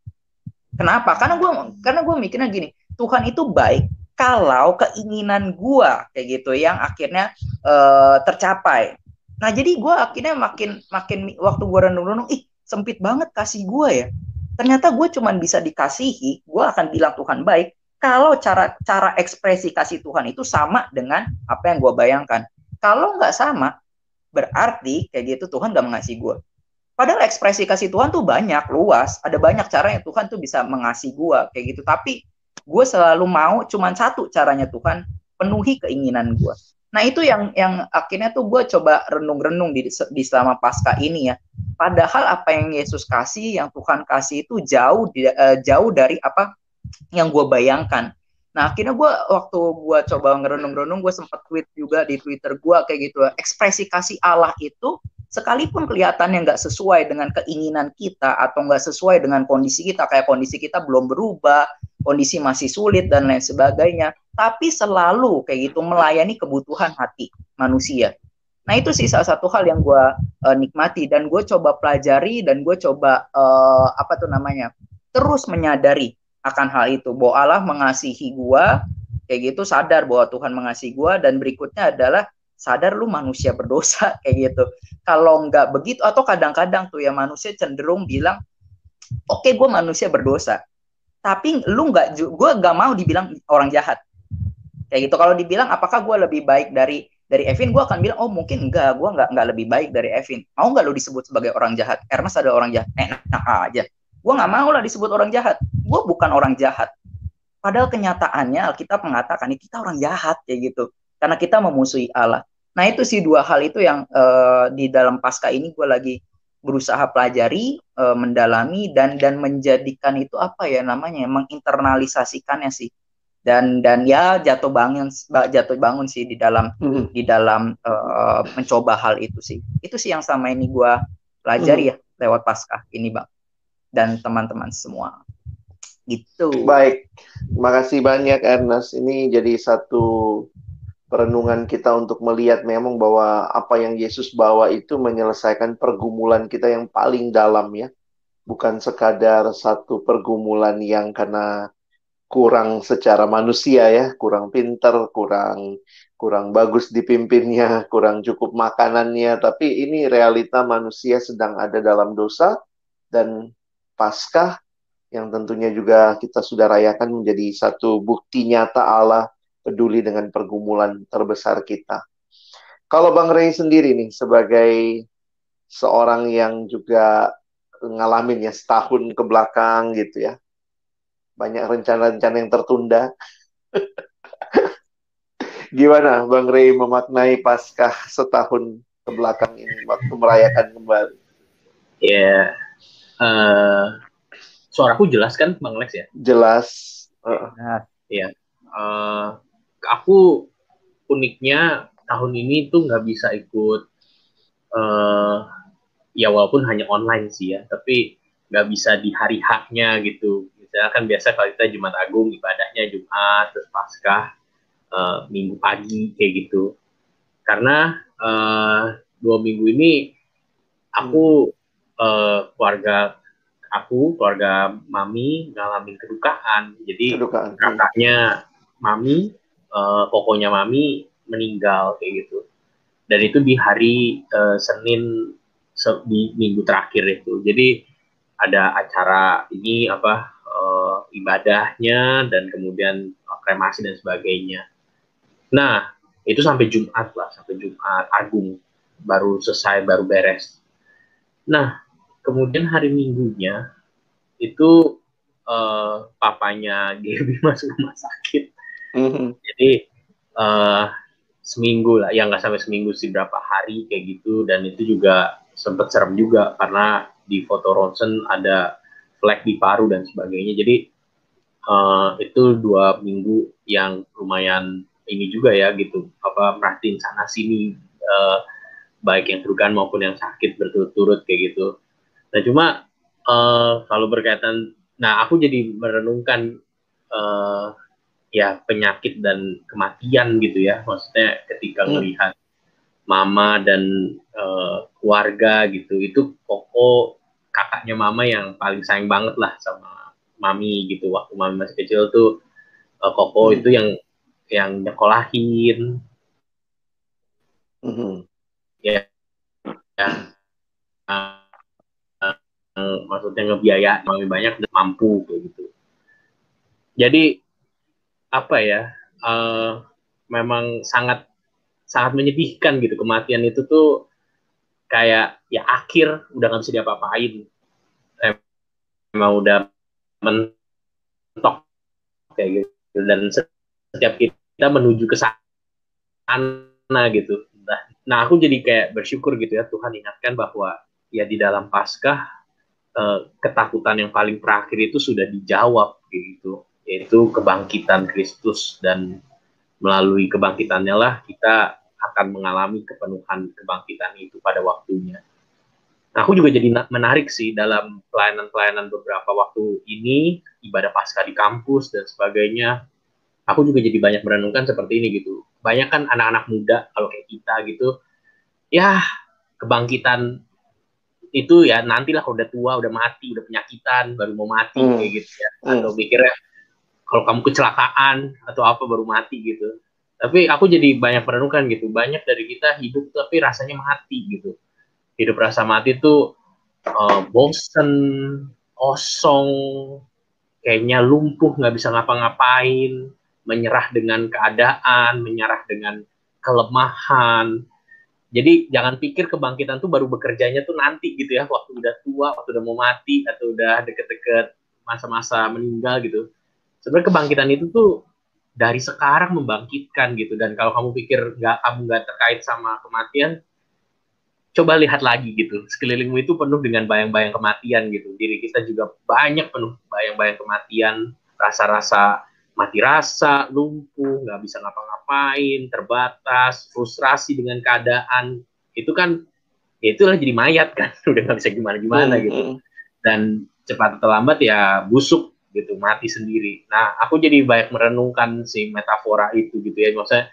Kenapa? Karena gue karena gue mikirnya gini, Tuhan itu baik kalau keinginan gue kayak gitu yang akhirnya uh, tercapai. Nah jadi gue akhirnya makin makin waktu gue renung-renung, ih sempit banget kasih gue ya. Ternyata gue cuma bisa dikasihi, gue akan bilang Tuhan baik kalau cara cara ekspresi kasih Tuhan itu sama dengan apa yang gue bayangkan. Kalau nggak sama, berarti kayak gitu Tuhan nggak mengasihi gue. Padahal ekspresi kasih Tuhan tuh banyak, luas. Ada banyak cara yang Tuhan tuh bisa mengasihi gue kayak gitu. Tapi gue selalu mau cuma satu caranya Tuhan penuhi keinginan gue. Nah itu yang yang akhirnya tuh gue coba renung-renung di, di selama pasca ini ya. Padahal apa yang Yesus kasih, yang Tuhan kasih itu jauh uh, jauh dari apa yang gue bayangkan. Nah akhirnya gue waktu gue coba ngerenung-renung, gue sempat tweet juga di Twitter gue kayak gitu. Ekspresi kasih Allah itu sekalipun kelihatannya nggak sesuai dengan keinginan kita atau nggak sesuai dengan kondisi kita kayak kondisi kita belum berubah kondisi masih sulit dan lain sebagainya tapi selalu kayak gitu melayani kebutuhan hati manusia nah itu sih salah satu hal yang gue uh, nikmati dan gue coba pelajari dan gue coba uh, apa tuh namanya terus menyadari akan hal itu bahwa Allah mengasihi gue kayak gitu sadar bahwa Tuhan mengasihi gue dan berikutnya adalah sadar lu manusia berdosa kayak gitu. Kalau nggak begitu atau kadang-kadang tuh ya manusia cenderung bilang, oke okay, gue manusia berdosa, tapi lu nggak, gue nggak mau dibilang orang jahat. Kayak gitu. Kalau dibilang apakah gue lebih baik dari dari Evin, gue akan bilang, oh mungkin enggak, gue nggak nggak lebih baik dari Evin. Mau nggak lu disebut sebagai orang jahat? Ernest ada orang jahat, enak aja. Gue nggak mau lah disebut orang jahat. Gue bukan orang jahat. Padahal kenyataannya Alkitab mengatakan kita orang jahat kayak gitu karena kita memusuhi Allah. Nah itu sih dua hal itu yang uh, di dalam pasca ini gue lagi berusaha pelajari, uh, mendalami dan dan menjadikan itu apa ya namanya, menginternalisasikannya sih. Dan dan ya jatuh bangun jatuh bangun sih di dalam mm di dalam uh, mencoba hal itu sih. Itu sih yang sama ini gue pelajari mm ya lewat pasca ini bang dan teman-teman semua. Gitu. Baik, makasih banyak Ernest. Ini jadi satu perenungan kita untuk melihat memang bahwa apa yang Yesus bawa itu menyelesaikan pergumulan kita yang paling dalam ya. Bukan sekadar satu pergumulan yang karena kurang secara manusia ya, kurang pinter, kurang kurang bagus dipimpinnya, kurang cukup makanannya, tapi ini realita manusia sedang ada dalam dosa dan Paskah yang tentunya juga kita sudah rayakan menjadi satu bukti nyata Allah peduli dengan pergumulan terbesar kita. Kalau Bang Rey sendiri nih sebagai seorang yang juga ngalamin ya setahun ke belakang gitu ya. Banyak rencana-rencana yang tertunda. Gimana Bang Rey memaknai Paskah setahun ke belakang ini waktu merayakan kembali? Ya, yeah. Uh, suaraku jelas kan Bang Lex ya? Jelas. Uh. Ya. Uh, aku uniknya tahun ini tuh nggak bisa ikut uh, ya walaupun hanya online sih ya tapi nggak bisa di hari haknya gitu misalnya kan biasa kalau kita Jumat Agung ibadahnya Jumat terus Paskah uh, Minggu pagi kayak gitu karena uh, dua minggu ini aku uh, keluarga aku keluarga mami ngalamin kedukaan jadi kedukaan. kakaknya mami uh, pokoknya mami meninggal kayak gitu dan itu di hari uh, Senin se di minggu terakhir itu jadi ada acara ini apa uh, ibadahnya dan kemudian kremasi dan sebagainya. Nah, itu sampai Jumat lah, sampai Jumat Agung baru selesai, baru beres. Nah, kemudian hari Minggunya itu uh, papanya Gaby masuk rumah sakit. Mm-hmm. Jadi uh, seminggu lah, ya nggak sampai seminggu sih berapa hari kayak gitu, dan itu juga sempat serem juga karena di foto ronsen ada flek di paru dan sebagainya. Jadi uh, itu dua minggu yang lumayan ini juga ya gitu apa merhatiin sana sini uh, baik yang kerugian maupun yang sakit berturut-turut kayak gitu. Nah cuma uh, kalau berkaitan, nah aku jadi merenungkan uh, ya penyakit dan kematian gitu ya, maksudnya ketika hmm. melihat mama dan uh, keluarga gitu, itu koko kakaknya mama yang paling sayang banget lah sama mami gitu. Waktu mami masih kecil tuh uh, koko hmm. itu yang yang nyekolahin. Hmm ya, ya maksudnya ngebiaya lebih banyak dan mampu kayak gitu. Jadi apa ya uh, memang sangat sangat menyedihkan gitu. Kematian itu tuh kayak ya akhir udah nggak bisa diapa-apain. Emang udah mentok kayak gitu. Dan setiap kita menuju ke sana gitu. Nah, nah aku jadi kayak bersyukur gitu ya. Tuhan ingatkan bahwa ya di dalam Paskah eh, ketakutan yang paling terakhir itu sudah dijawab gitu yaitu kebangkitan Kristus dan melalui kebangkitannya lah kita akan mengalami kepenuhan kebangkitan itu pada waktunya. Aku juga jadi menarik sih dalam pelayanan-pelayanan beberapa waktu ini, ibadah pasca di kampus dan sebagainya. Aku juga jadi banyak merenungkan seperti ini gitu banyak kan anak-anak muda kalau kayak kita gitu ya kebangkitan itu ya nantilah kalau udah tua udah mati udah penyakitan baru mau mati hmm. kayak gitu ya hmm. atau mikirnya kalau kamu kecelakaan atau apa baru mati gitu tapi aku jadi banyak merenungkan gitu banyak dari kita hidup tapi rasanya mati gitu hidup rasa mati tuh uh, bosen kosong kayaknya lumpuh nggak bisa ngapa-ngapain menyerah dengan keadaan, menyerah dengan kelemahan. Jadi jangan pikir kebangkitan tuh baru bekerjanya tuh nanti gitu ya, waktu udah tua, waktu udah mau mati atau udah deket-deket masa-masa meninggal gitu. Sebenarnya kebangkitan itu tuh dari sekarang membangkitkan gitu. Dan kalau kamu pikir nggak kamu nggak terkait sama kematian, coba lihat lagi gitu. Sekelilingmu itu penuh dengan bayang-bayang kematian gitu. Diri kita juga banyak penuh bayang-bayang kematian, rasa-rasa mati rasa, lumpuh, nggak bisa ngapa-ngapain, terbatas, frustrasi dengan keadaan, itu kan ya itulah jadi mayat kan, udah nggak bisa gimana-gimana gitu. Hmm. Dan cepat atau lambat ya busuk gitu, mati sendiri. Nah, aku jadi banyak merenungkan si metafora itu gitu ya, maksudnya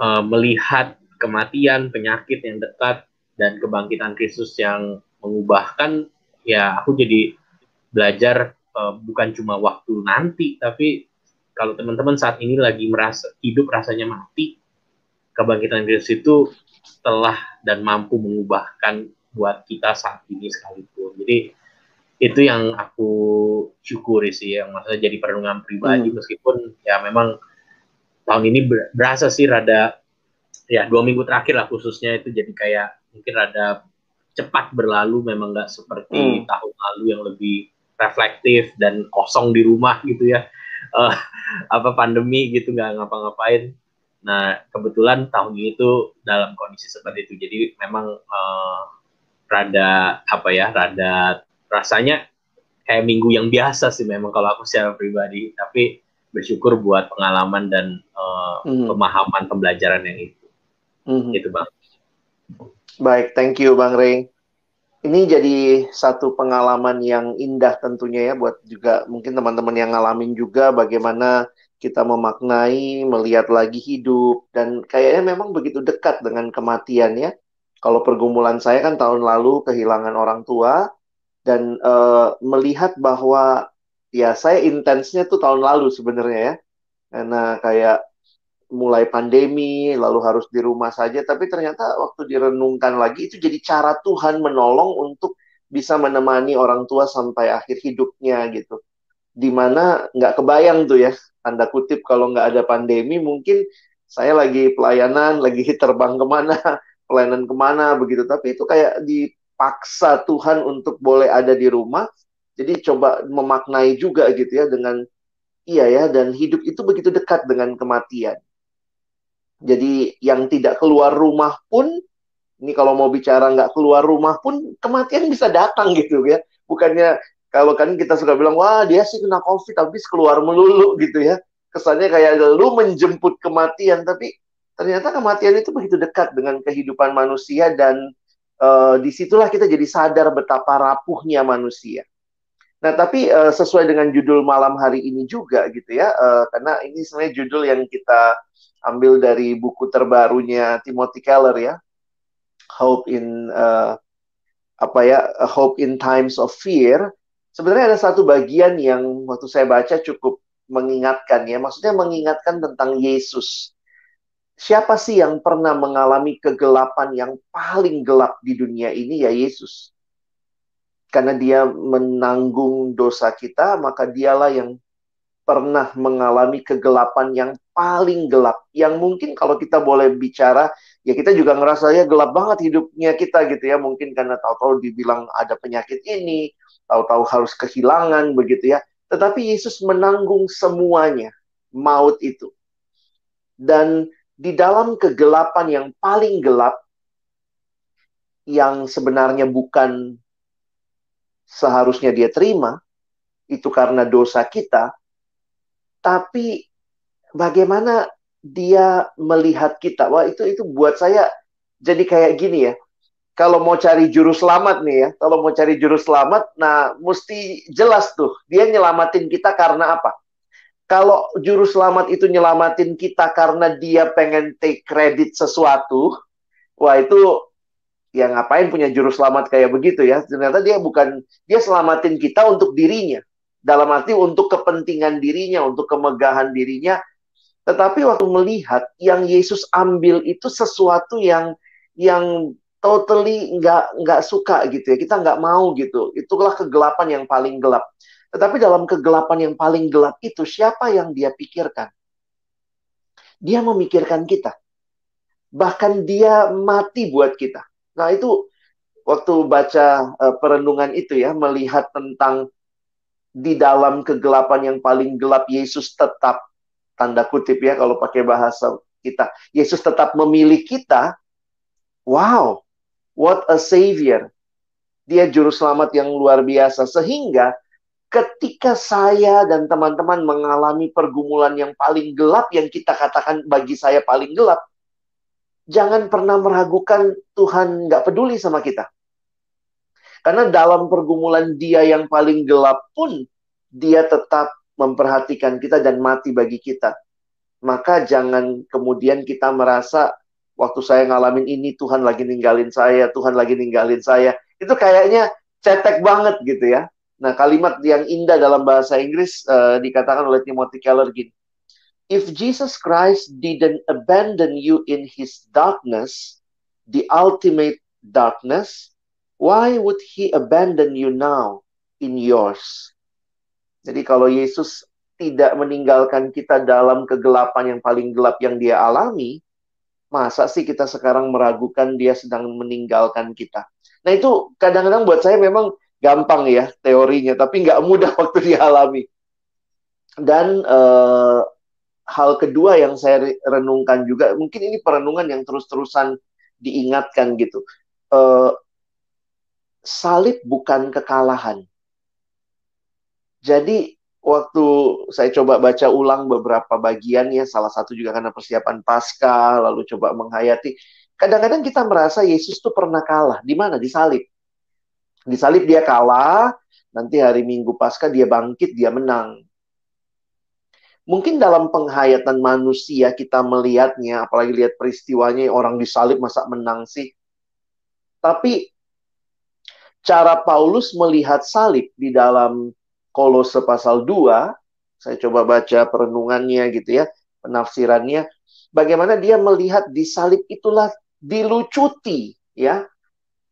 uh, melihat kematian, penyakit yang dekat dan kebangkitan Kristus yang mengubahkan, ya aku jadi belajar uh, bukan cuma waktu nanti, tapi kalau teman-teman saat ini lagi merasa hidup rasanya mati, kebangkitan Kristus itu telah dan mampu mengubahkan buat kita saat ini sekalipun. Jadi itu yang aku syukuri sih, yang maksudnya jadi perenungan pribadi hmm. meskipun ya memang tahun ini berasa sih rada ya dua minggu terakhir lah khususnya itu jadi kayak mungkin rada cepat berlalu memang nggak seperti hmm. tahun lalu yang lebih reflektif dan kosong di rumah gitu ya. Uh, apa pandemi gitu nggak ngapa-ngapain. Nah kebetulan tahun ini tuh dalam kondisi seperti itu. Jadi memang uh, rada apa ya rada rasanya kayak minggu yang biasa sih memang kalau aku secara pribadi. Tapi bersyukur buat pengalaman dan uh, mm. pemahaman pembelajaran yang itu. Mm. itu bang. Baik thank you bang Ray ini jadi satu pengalaman yang indah tentunya ya buat juga mungkin teman-teman yang ngalamin juga bagaimana kita memaknai, melihat lagi hidup dan kayaknya memang begitu dekat dengan kematian ya. Kalau pergumulan saya kan tahun lalu kehilangan orang tua dan uh, melihat bahwa ya saya intensnya tuh tahun lalu sebenarnya ya. Karena kayak mulai pandemi, lalu harus di rumah saja, tapi ternyata waktu direnungkan lagi itu jadi cara Tuhan menolong untuk bisa menemani orang tua sampai akhir hidupnya gitu. di mana nggak kebayang tuh ya, tanda kutip kalau nggak ada pandemi mungkin saya lagi pelayanan, lagi terbang ke mana, pelayanan ke mana begitu. Tapi itu kayak dipaksa Tuhan untuk boleh ada di rumah. Jadi coba memaknai juga gitu ya dengan iya ya dan hidup itu begitu dekat dengan kematian. Jadi yang tidak keluar rumah pun ini kalau mau bicara nggak keluar rumah pun kematian bisa datang gitu ya. Bukannya kalau kan kita suka bilang wah dia sih kena covid tapi keluar melulu gitu ya. Kesannya kayak lu menjemput kematian tapi ternyata kematian itu begitu dekat dengan kehidupan manusia dan uh, di situlah kita jadi sadar betapa rapuhnya manusia. Nah, tapi uh, sesuai dengan judul malam hari ini juga gitu ya, uh, karena ini sebenarnya judul yang kita ambil dari buku terbarunya Timothy Keller ya, Hope in uh, apa ya, Hope in Times of Fear. Sebenarnya ada satu bagian yang waktu saya baca cukup mengingatkan ya, maksudnya mengingatkan tentang Yesus. Siapa sih yang pernah mengalami kegelapan yang paling gelap di dunia ini ya Yesus karena dia menanggung dosa kita, maka dialah yang pernah mengalami kegelapan yang paling gelap. Yang mungkin kalau kita boleh bicara, ya kita juga ngerasa ya gelap banget hidupnya kita gitu ya. Mungkin karena tahu-tahu dibilang ada penyakit ini, tahu-tahu harus kehilangan begitu ya. Tetapi Yesus menanggung semuanya, maut itu. Dan di dalam kegelapan yang paling gelap, yang sebenarnya bukan seharusnya dia terima, itu karena dosa kita, tapi bagaimana dia melihat kita? Wah, itu itu buat saya jadi kayak gini ya. Kalau mau cari juru selamat nih ya, kalau mau cari juru selamat, nah mesti jelas tuh dia nyelamatin kita karena apa? Kalau juru selamat itu nyelamatin kita karena dia pengen take credit sesuatu, wah itu ya ngapain punya juru selamat kayak begitu ya. Ternyata dia bukan, dia selamatin kita untuk dirinya. Dalam arti untuk kepentingan dirinya, untuk kemegahan dirinya. Tetapi waktu melihat yang Yesus ambil itu sesuatu yang yang totally nggak nggak suka gitu ya. Kita nggak mau gitu. Itulah kegelapan yang paling gelap. Tetapi dalam kegelapan yang paling gelap itu siapa yang dia pikirkan? Dia memikirkan kita. Bahkan dia mati buat kita. Nah, itu waktu baca uh, perenungan itu ya, melihat tentang di dalam kegelapan yang paling gelap Yesus tetap tanda kutip ya kalau pakai bahasa kita. Yesus tetap memilih kita. Wow, what a savior. Dia juru selamat yang luar biasa sehingga ketika saya dan teman-teman mengalami pergumulan yang paling gelap yang kita katakan bagi saya paling gelap, jangan pernah meragukan Tuhan nggak peduli sama kita. Karena dalam pergumulan dia yang paling gelap pun, dia tetap memperhatikan kita dan mati bagi kita. Maka jangan kemudian kita merasa, waktu saya ngalamin ini, Tuhan lagi ninggalin saya, Tuhan lagi ninggalin saya. Itu kayaknya cetek banget gitu ya. Nah, kalimat yang indah dalam bahasa Inggris uh, dikatakan oleh Timothy Keller gini if Jesus Christ didn't abandon you in his darkness, the ultimate darkness, why would he abandon you now in yours? Jadi kalau Yesus tidak meninggalkan kita dalam kegelapan yang paling gelap yang dia alami, masa sih kita sekarang meragukan dia sedang meninggalkan kita? Nah itu kadang-kadang buat saya memang gampang ya teorinya, tapi nggak mudah waktu dialami. Dan uh, hal kedua yang saya renungkan juga, mungkin ini perenungan yang terus-terusan diingatkan gitu. Uh, salib bukan kekalahan. Jadi waktu saya coba baca ulang beberapa bagian ya, salah satu juga karena persiapan pasca, lalu coba menghayati. Kadang-kadang kita merasa Yesus tuh pernah kalah. Di mana? Di salib. Di salib dia kalah, nanti hari Minggu pasca dia bangkit, dia menang mungkin dalam penghayatan manusia kita melihatnya, apalagi lihat peristiwanya orang disalib masa menang sih. Tapi cara Paulus melihat salib di dalam Kolose pasal 2, saya coba baca perenungannya gitu ya, penafsirannya, bagaimana dia melihat di salib itulah dilucuti ya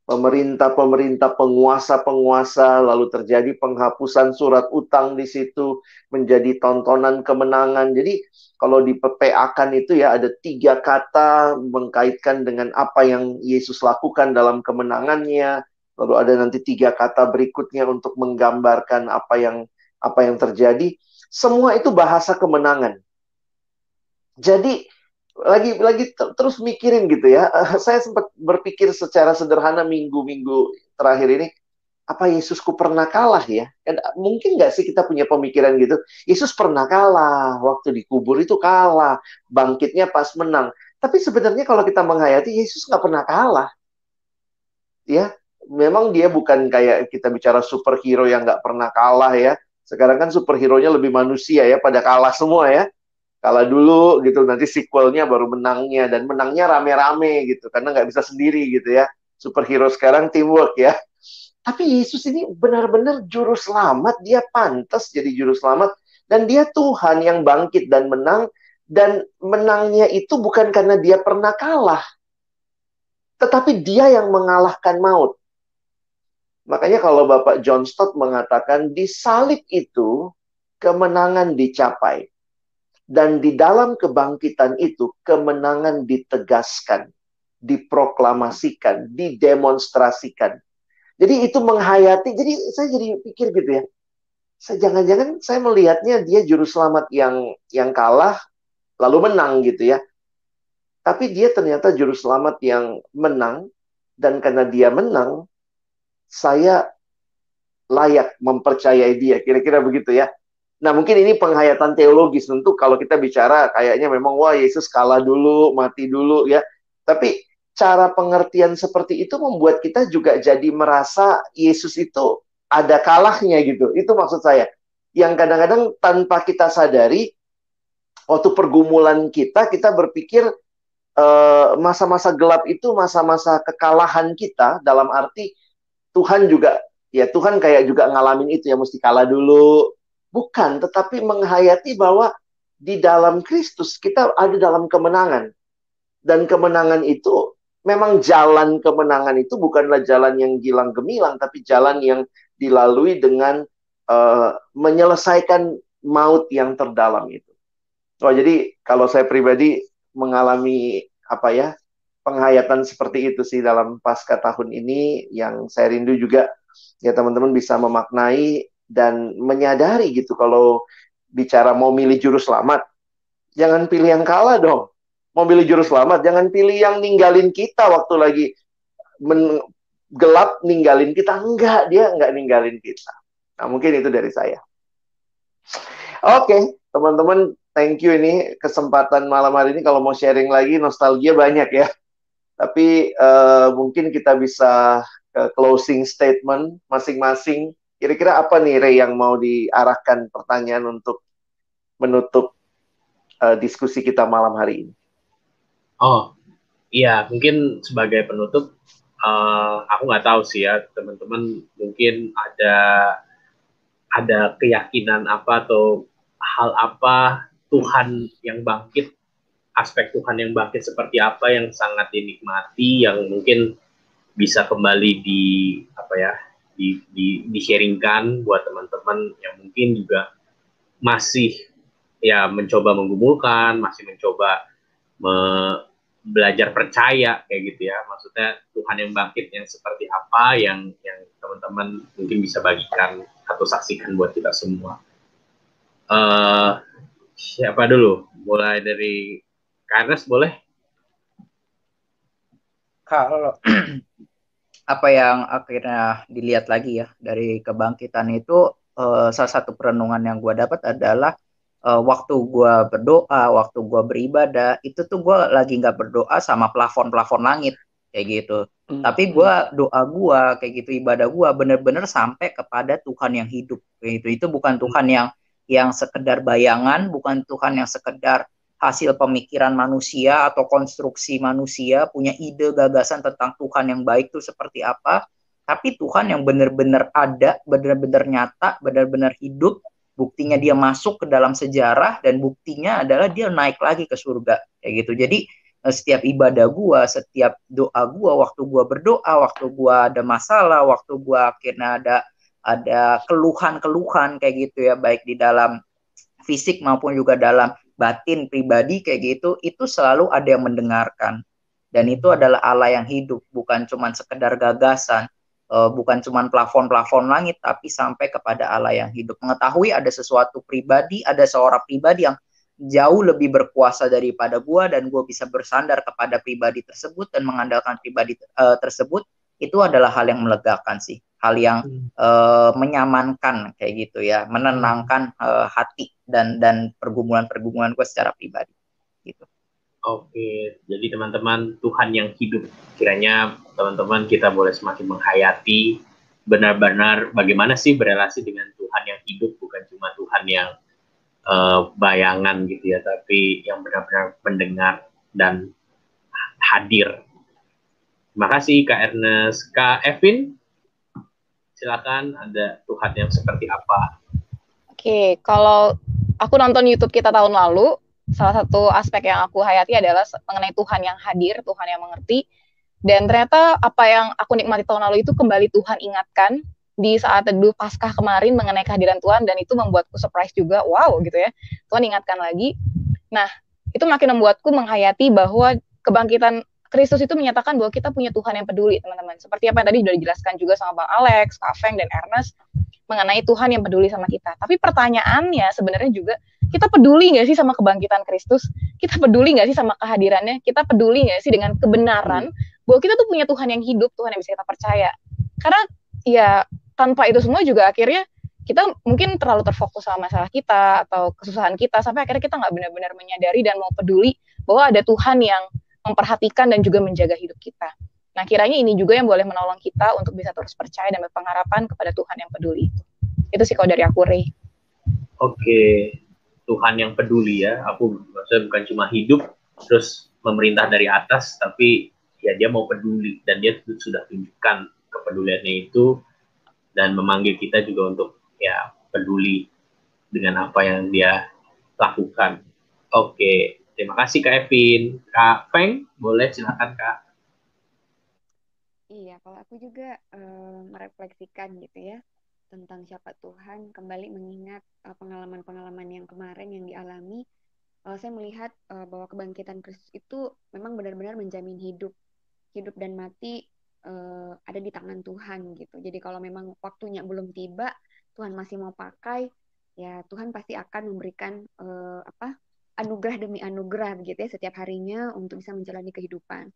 pemerintah-pemerintah, penguasa-penguasa, lalu terjadi penghapusan surat utang di situ, menjadi tontonan kemenangan. Jadi kalau di PPA-kan itu ya ada tiga kata mengkaitkan dengan apa yang Yesus lakukan dalam kemenangannya. Lalu ada nanti tiga kata berikutnya untuk menggambarkan apa yang apa yang terjadi. Semua itu bahasa kemenangan. Jadi lagi lagi terus mikirin gitu ya. Saya sempat berpikir secara sederhana minggu-minggu terakhir ini, apa Yesusku pernah kalah ya? Mungkin nggak sih kita punya pemikiran gitu? Yesus pernah kalah, waktu dikubur itu kalah, bangkitnya pas menang. Tapi sebenarnya kalau kita menghayati, Yesus nggak pernah kalah. Ya, memang dia bukan kayak kita bicara superhero yang nggak pernah kalah ya. Sekarang kan superhero-nya lebih manusia ya, pada kalah semua ya. Kalah dulu gitu nanti sequelnya baru menangnya. Dan menangnya rame-rame gitu karena nggak bisa sendiri gitu ya. Superhero sekarang teamwork ya. Tapi Yesus ini benar-benar juru selamat. Dia pantas jadi juru selamat. Dan dia Tuhan yang bangkit dan menang. Dan menangnya itu bukan karena dia pernah kalah. Tetapi dia yang mengalahkan maut makanya kalau Bapak John Stott mengatakan di salib itu kemenangan dicapai dan di dalam kebangkitan itu kemenangan ditegaskan, diproklamasikan, didemonstrasikan. Jadi itu menghayati, jadi saya jadi pikir gitu ya. Saya jangan-jangan saya melihatnya dia juru selamat yang yang kalah lalu menang gitu ya. Tapi dia ternyata juru selamat yang menang dan karena dia menang saya layak mempercayai dia. Kira-kira begitu ya. Nah, mungkin ini penghayatan teologis tentu kalau kita bicara kayaknya memang wah Yesus kalah dulu, mati dulu ya. Tapi cara pengertian seperti itu membuat kita juga jadi merasa Yesus itu ada kalahnya gitu. Itu maksud saya. Yang kadang-kadang tanpa kita sadari waktu pergumulan kita kita berpikir eh, masa-masa gelap itu masa-masa kekalahan kita dalam arti Tuhan juga ya Tuhan kayak juga ngalamin itu ya mesti kalah dulu Bukan, tetapi menghayati bahwa di dalam Kristus kita ada dalam kemenangan. Dan kemenangan itu memang jalan kemenangan itu bukanlah jalan yang gilang gemilang, tapi jalan yang dilalui dengan uh, menyelesaikan maut yang terdalam itu. Oh, jadi kalau saya pribadi mengalami apa ya penghayatan seperti itu sih dalam pasca tahun ini yang saya rindu juga ya teman-teman bisa memaknai dan menyadari gitu kalau bicara mau milih juru selamat, jangan pilih yang kalah dong. Mau pilih juru selamat, jangan pilih yang ninggalin kita waktu lagi men gelap ninggalin kita. Enggak, dia enggak ninggalin kita. Nah, mungkin itu dari saya. Oke, okay, teman-teman, thank you ini kesempatan malam hari ini kalau mau sharing lagi nostalgia banyak ya. Tapi uh, mungkin kita bisa ke closing statement masing-masing Kira-kira apa nih Ray yang mau diarahkan pertanyaan untuk menutup uh, diskusi kita malam hari ini? Oh, iya mungkin sebagai penutup uh, aku nggak tahu sih ya teman-teman mungkin ada ada keyakinan apa atau hal apa Tuhan yang bangkit aspek Tuhan yang bangkit seperti apa yang sangat dinikmati yang mungkin bisa kembali di apa ya di, di, di sharingkan buat teman-teman yang mungkin juga masih ya mencoba menggumulkan, masih mencoba me, belajar percaya kayak gitu ya. Maksudnya Tuhan yang bangkit yang seperti apa yang yang teman-teman mungkin bisa bagikan atau saksikan buat kita semua. Uh, siapa dulu? Mulai dari Karnes boleh? Kalau apa yang akhirnya dilihat lagi ya dari kebangkitan itu uh, salah satu perenungan yang gue dapat adalah uh, waktu gue berdoa, waktu gue beribadah itu tuh gue lagi nggak berdoa sama plafon-plafon langit kayak gitu. Hmm. Tapi gue doa gue kayak gitu ibadah gue bener-bener sampai kepada Tuhan yang hidup kayak gitu. Itu bukan Tuhan yang yang sekedar bayangan, bukan Tuhan yang sekedar hasil pemikiran manusia atau konstruksi manusia punya ide gagasan tentang Tuhan yang baik itu seperti apa. Tapi Tuhan yang benar-benar ada benar-benar nyata benar-benar hidup buktinya dia masuk ke dalam sejarah dan buktinya adalah dia naik lagi ke surga. Kayak gitu. Jadi setiap ibadah gue, setiap doa gue, waktu gue berdoa, waktu gue ada masalah, waktu gue akhirnya ada ada keluhan-keluhan kayak gitu ya, baik di dalam fisik maupun juga dalam batin pribadi kayak gitu, itu selalu ada yang mendengarkan. Dan itu adalah Allah yang hidup, bukan cuma sekedar gagasan, uh, bukan cuma plafon-plafon langit, tapi sampai kepada Allah yang hidup. Mengetahui ada sesuatu pribadi, ada seorang pribadi yang jauh lebih berkuasa daripada gua dan gua bisa bersandar kepada pribadi tersebut dan mengandalkan pribadi uh, tersebut itu adalah hal yang melegakan sih hal yang hmm. uh, menyamankan kayak gitu ya, menenangkan uh, hati dan dan pergumulan-pergumulan gue secara pribadi gitu. Oke, jadi teman-teman Tuhan yang hidup kiranya teman-teman kita boleh semakin menghayati benar-benar bagaimana sih berelasi dengan Tuhan yang hidup bukan cuma Tuhan yang uh, bayangan gitu ya, tapi yang benar-benar mendengar dan hadir. Terima kasih Kak Ernest, Kak Evin silakan ada Tuhan yang seperti apa? Oke, kalau aku nonton YouTube kita tahun lalu, salah satu aspek yang aku hayati adalah mengenai Tuhan yang hadir, Tuhan yang mengerti. Dan ternyata apa yang aku nikmati tahun lalu itu kembali Tuhan ingatkan di saat teduh Paskah kemarin mengenai kehadiran Tuhan dan itu membuatku surprise juga. Wow gitu ya. Tuhan ingatkan lagi. Nah, itu makin membuatku menghayati bahwa kebangkitan Kristus itu menyatakan bahwa kita punya Tuhan yang peduli, teman-teman. Seperti apa yang tadi sudah dijelaskan juga sama Bang Alex, Kak Feng, dan Ernest mengenai Tuhan yang peduli sama kita. Tapi pertanyaannya sebenarnya juga, kita peduli nggak sih sama kebangkitan Kristus? Kita peduli nggak sih sama kehadirannya? Kita peduli nggak sih dengan kebenaran bahwa kita tuh punya Tuhan yang hidup, Tuhan yang bisa kita percaya? Karena ya tanpa itu semua juga akhirnya kita mungkin terlalu terfokus sama masalah kita atau kesusahan kita sampai akhirnya kita nggak benar-benar menyadari dan mau peduli bahwa ada Tuhan yang memperhatikan dan juga menjaga hidup kita. Nah, kiranya ini juga yang boleh menolong kita untuk bisa terus percaya dan berpengharapan kepada Tuhan yang peduli itu. Sih kalau dari aku, Ray. Oke, Tuhan yang peduli ya. Aku maksudnya bukan cuma hidup terus memerintah dari atas, tapi ya dia mau peduli dan dia sudah tunjukkan kepeduliannya itu dan memanggil kita juga untuk ya peduli dengan apa yang dia lakukan. Oke, Terima kasih Kak Evin. Kak Feng, boleh silakan Kak. Iya, kalau aku juga uh, merefleksikan gitu ya tentang siapa Tuhan, kembali mengingat pengalaman pengalaman-pengalaman yang kemarin yang dialami, uh, saya melihat uh, bahwa kebangkitan Kristus itu memang benar-benar menjamin hidup, hidup dan mati uh, ada di tangan Tuhan gitu. Jadi kalau memang waktunya belum tiba, Tuhan masih mau pakai, ya Tuhan pasti akan memberikan uh, apa anugerah demi anugerah begitu ya setiap harinya untuk bisa menjalani kehidupan.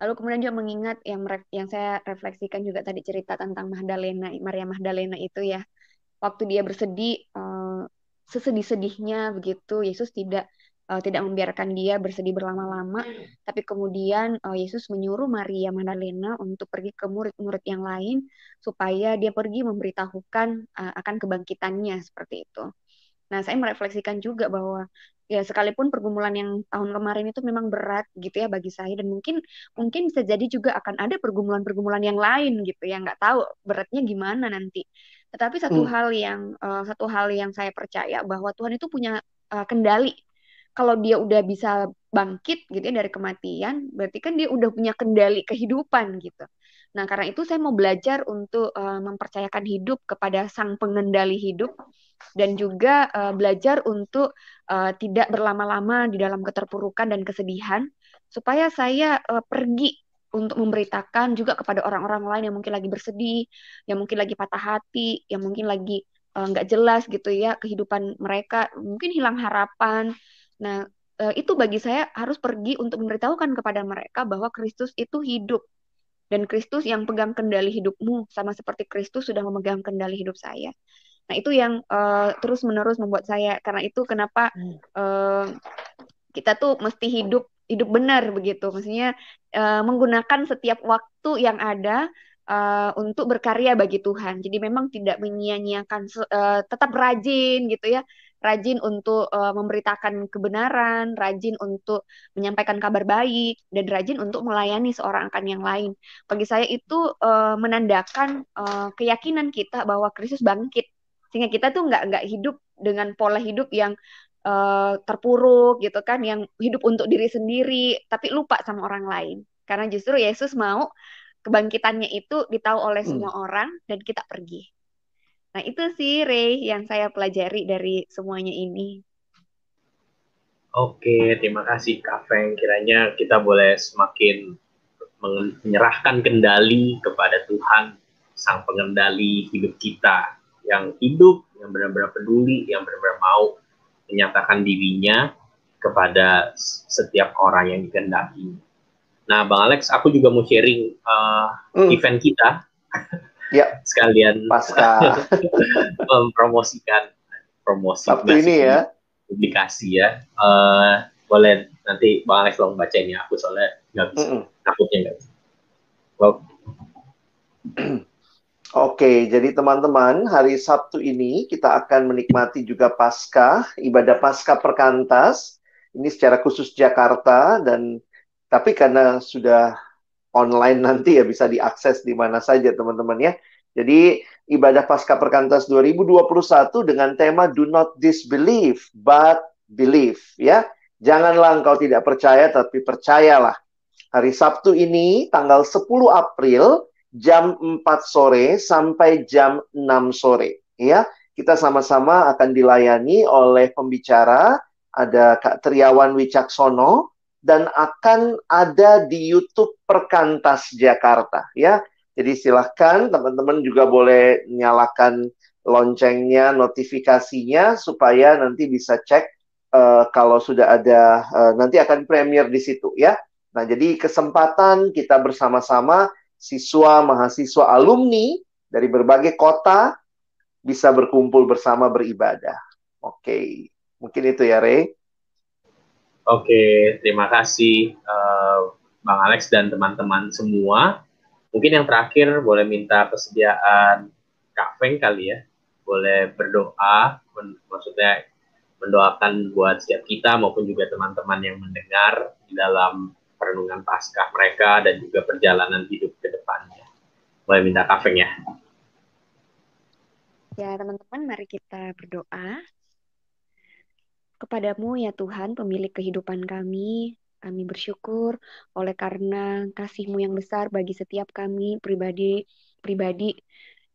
Lalu kemudian juga mengingat yang yang saya refleksikan juga tadi cerita tentang Magdalena, Maria Magdalena itu ya. Waktu dia bersedih uh, sesedih-sedihnya begitu Yesus tidak uh, tidak membiarkan dia bersedih berlama-lama, tapi kemudian uh, Yesus menyuruh Maria Magdalena untuk pergi ke murid-murid yang lain supaya dia pergi memberitahukan akan kebangkitannya seperti itu. Nah, saya merefleksikan juga bahwa ya sekalipun pergumulan yang tahun kemarin itu memang berat gitu ya bagi saya dan mungkin mungkin bisa jadi juga akan ada pergumulan-pergumulan yang lain gitu ya nggak tahu beratnya gimana nanti. Tetapi satu hmm. hal yang uh, satu hal yang saya percaya bahwa Tuhan itu punya uh, kendali. Kalau dia udah bisa bangkit gitu ya dari kematian, berarti kan dia udah punya kendali kehidupan gitu. Nah, karena itu saya mau belajar untuk uh, mempercayakan hidup kepada sang pengendali hidup dan juga uh, belajar untuk uh, tidak berlama-lama di dalam keterpurukan dan kesedihan supaya saya uh, pergi untuk memberitakan juga kepada orang-orang lain yang mungkin lagi bersedih, yang mungkin lagi patah hati, yang mungkin lagi nggak uh, jelas gitu ya kehidupan mereka, mungkin hilang harapan. Nah, uh, itu bagi saya harus pergi untuk memberitahukan kepada mereka bahwa Kristus itu hidup dan Kristus yang pegang kendali hidupmu sama seperti Kristus sudah memegang kendali hidup saya. Nah, itu yang uh, terus-menerus membuat saya karena itu kenapa uh, kita tuh mesti hidup hidup benar begitu. Maksudnya uh, menggunakan setiap waktu yang ada uh, untuk berkarya bagi Tuhan. Jadi memang tidak menyia-nyiakan uh, tetap rajin gitu ya rajin untuk uh, memberitakan kebenaran, rajin untuk menyampaikan kabar baik, dan rajin untuk melayani seorang akan yang lain. Bagi saya itu uh, menandakan uh, keyakinan kita bahwa Kristus bangkit, sehingga kita tuh nggak nggak hidup dengan pola hidup yang uh, terpuruk gitu kan, yang hidup untuk diri sendiri, tapi lupa sama orang lain. Karena justru Yesus mau kebangkitannya itu ditahu oleh hmm. semua orang dan kita pergi. Nah itu sih Ray yang saya pelajari dari semuanya ini. Oke, terima kasih Kak Feng. Kiranya kita boleh semakin menyerahkan kendali kepada Tuhan, Sang Pengendali hidup kita, yang hidup, yang benar-benar peduli, yang benar-benar mau menyatakan dirinya kepada setiap orang yang dikehendaki. Nah, Bang Alex, aku juga mau sharing uh, mm. event kita. Ya. Sekalian pasca mempromosikan promosi Sabtu ini ya. Publikasi ya. Uh, boleh nanti Bang Alex tolong bacain ya. Aku soalnya nggak bisa. Mm -mm. Takutnya nggak bisa. Well. Oke, jadi teman-teman, hari Sabtu ini kita akan menikmati juga Paskah, ibadah Paskah Perkantas. Ini secara khusus Jakarta dan tapi karena sudah online nanti ya bisa diakses di mana saja teman-teman ya. Jadi ibadah Paskah Perkantas 2021 dengan tema Do not disbelieve but believe ya. Janganlah engkau tidak percaya tapi percayalah. Hari Sabtu ini tanggal 10 April jam 4 sore sampai jam 6 sore. Ya, kita sama-sama akan dilayani oleh pembicara ada Kak Triawan Wicaksono dan akan ada di YouTube Perkantas Jakarta ya. Jadi silahkan teman-teman juga boleh nyalakan loncengnya, notifikasinya supaya nanti bisa cek uh, kalau sudah ada uh, nanti akan premier di situ ya. Nah, jadi kesempatan kita bersama-sama siswa, mahasiswa, alumni dari berbagai kota bisa berkumpul bersama beribadah. Oke, mungkin itu ya, Ray. Oke, terima kasih uh, Bang Alex dan teman-teman semua. Mungkin yang terakhir boleh minta kesediaan Kak Feng kali ya. Boleh berdoa, maksudnya mendoakan buat setiap kita maupun juga teman-teman yang mendengar di dalam perenungan paskah mereka dan juga perjalanan hidup ke depannya. Boleh minta kafeng ya. Ya teman-teman mari kita berdoa. Kepadamu ya Tuhan pemilik kehidupan kami, kami bersyukur oleh karena kasihmu yang besar bagi setiap kami pribadi pribadi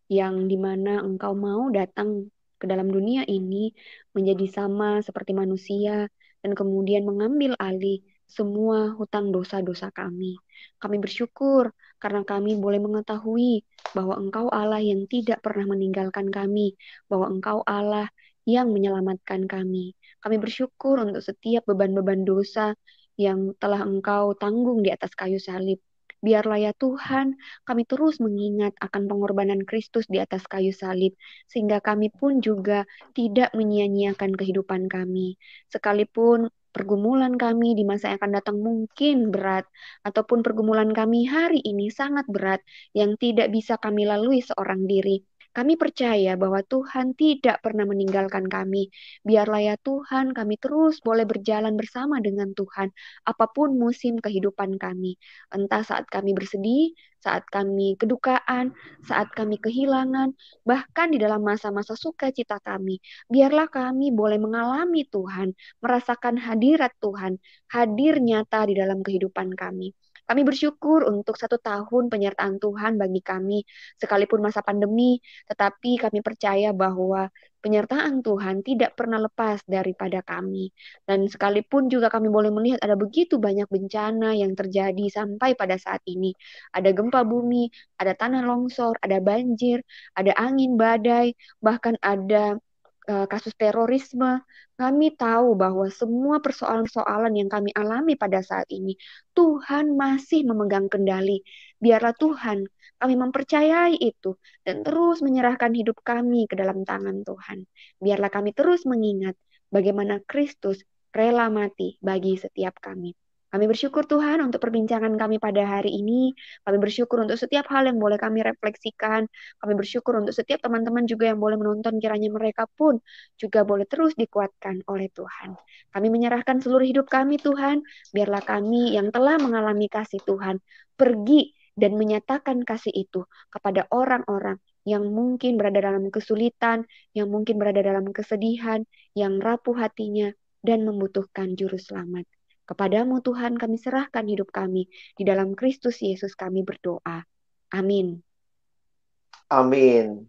yang di mana engkau mau datang ke dalam dunia ini menjadi sama seperti manusia dan kemudian mengambil alih semua hutang dosa-dosa kami. Kami bersyukur karena kami boleh mengetahui bahwa Engkau Allah yang tidak pernah meninggalkan kami, bahwa Engkau Allah yang menyelamatkan kami. Kami bersyukur untuk setiap beban-beban dosa yang telah Engkau tanggung di atas kayu salib. Biarlah ya Tuhan, kami terus mengingat akan pengorbanan Kristus di atas kayu salib, sehingga kami pun juga tidak menyia-nyiakan kehidupan kami. Sekalipun pergumulan kami di masa yang akan datang mungkin berat, ataupun pergumulan kami hari ini sangat berat yang tidak bisa kami lalui seorang diri. Kami percaya bahwa Tuhan tidak pernah meninggalkan kami. Biarlah ya Tuhan, kami terus boleh berjalan bersama dengan Tuhan, apa pun musim kehidupan kami. Entah saat kami bersedih, saat kami kedukaan, saat kami kehilangan, bahkan di dalam masa-masa sukacita kami. Biarlah kami boleh mengalami Tuhan, merasakan hadirat Tuhan, hadir nyata di dalam kehidupan kami. Kami bersyukur untuk satu tahun penyertaan Tuhan bagi kami, sekalipun masa pandemi, tetapi kami percaya bahwa penyertaan Tuhan tidak pernah lepas daripada kami. Dan sekalipun juga kami boleh melihat ada begitu banyak bencana yang terjadi sampai pada saat ini. Ada gempa bumi, ada tanah longsor, ada banjir, ada angin badai, bahkan ada uh, kasus terorisme, kami tahu bahwa semua persoalan-persoalan yang kami alami pada saat ini, Tuhan masih memegang kendali. Biarlah Tuhan kami mempercayai itu dan terus menyerahkan hidup kami ke dalam tangan Tuhan. Biarlah kami terus mengingat bagaimana Kristus rela mati bagi setiap kami. Kami bersyukur Tuhan untuk perbincangan kami pada hari ini. Kami bersyukur untuk setiap hal yang boleh kami refleksikan. Kami bersyukur untuk setiap teman-teman juga yang boleh menonton kiranya mereka pun juga boleh terus dikuatkan oleh Tuhan. Kami menyerahkan seluruh hidup kami Tuhan. Biarlah kami yang telah mengalami kasih Tuhan pergi dan menyatakan kasih itu kepada orang-orang yang mungkin berada dalam kesulitan, yang mungkin berada dalam kesedihan, yang rapuh hatinya, dan membutuhkan juru selamat. Kepadamu Tuhan kami serahkan hidup kami. Di dalam Kristus Yesus kami berdoa. Amin. Amin.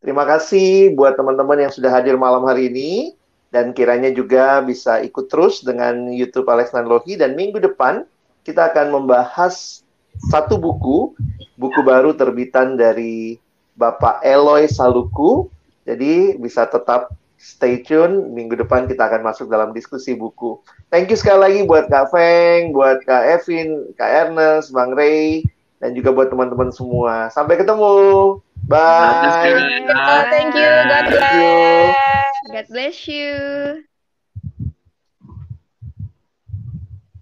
Terima kasih buat teman-teman yang sudah hadir malam hari ini. Dan kiranya juga bisa ikut terus dengan YouTube Alex Nanlohi. Dan minggu depan kita akan membahas satu buku, buku baru terbitan dari Bapak Eloy Saluku. Jadi bisa tetap stay tune. Minggu depan kita akan masuk dalam diskusi buku. Thank you sekali lagi buat Kak Feng, buat Kak Evin, Kak Ernest, Bang Ray, dan juga buat teman-teman semua. Sampai ketemu. Bye. Thank you. God bless. God bless you.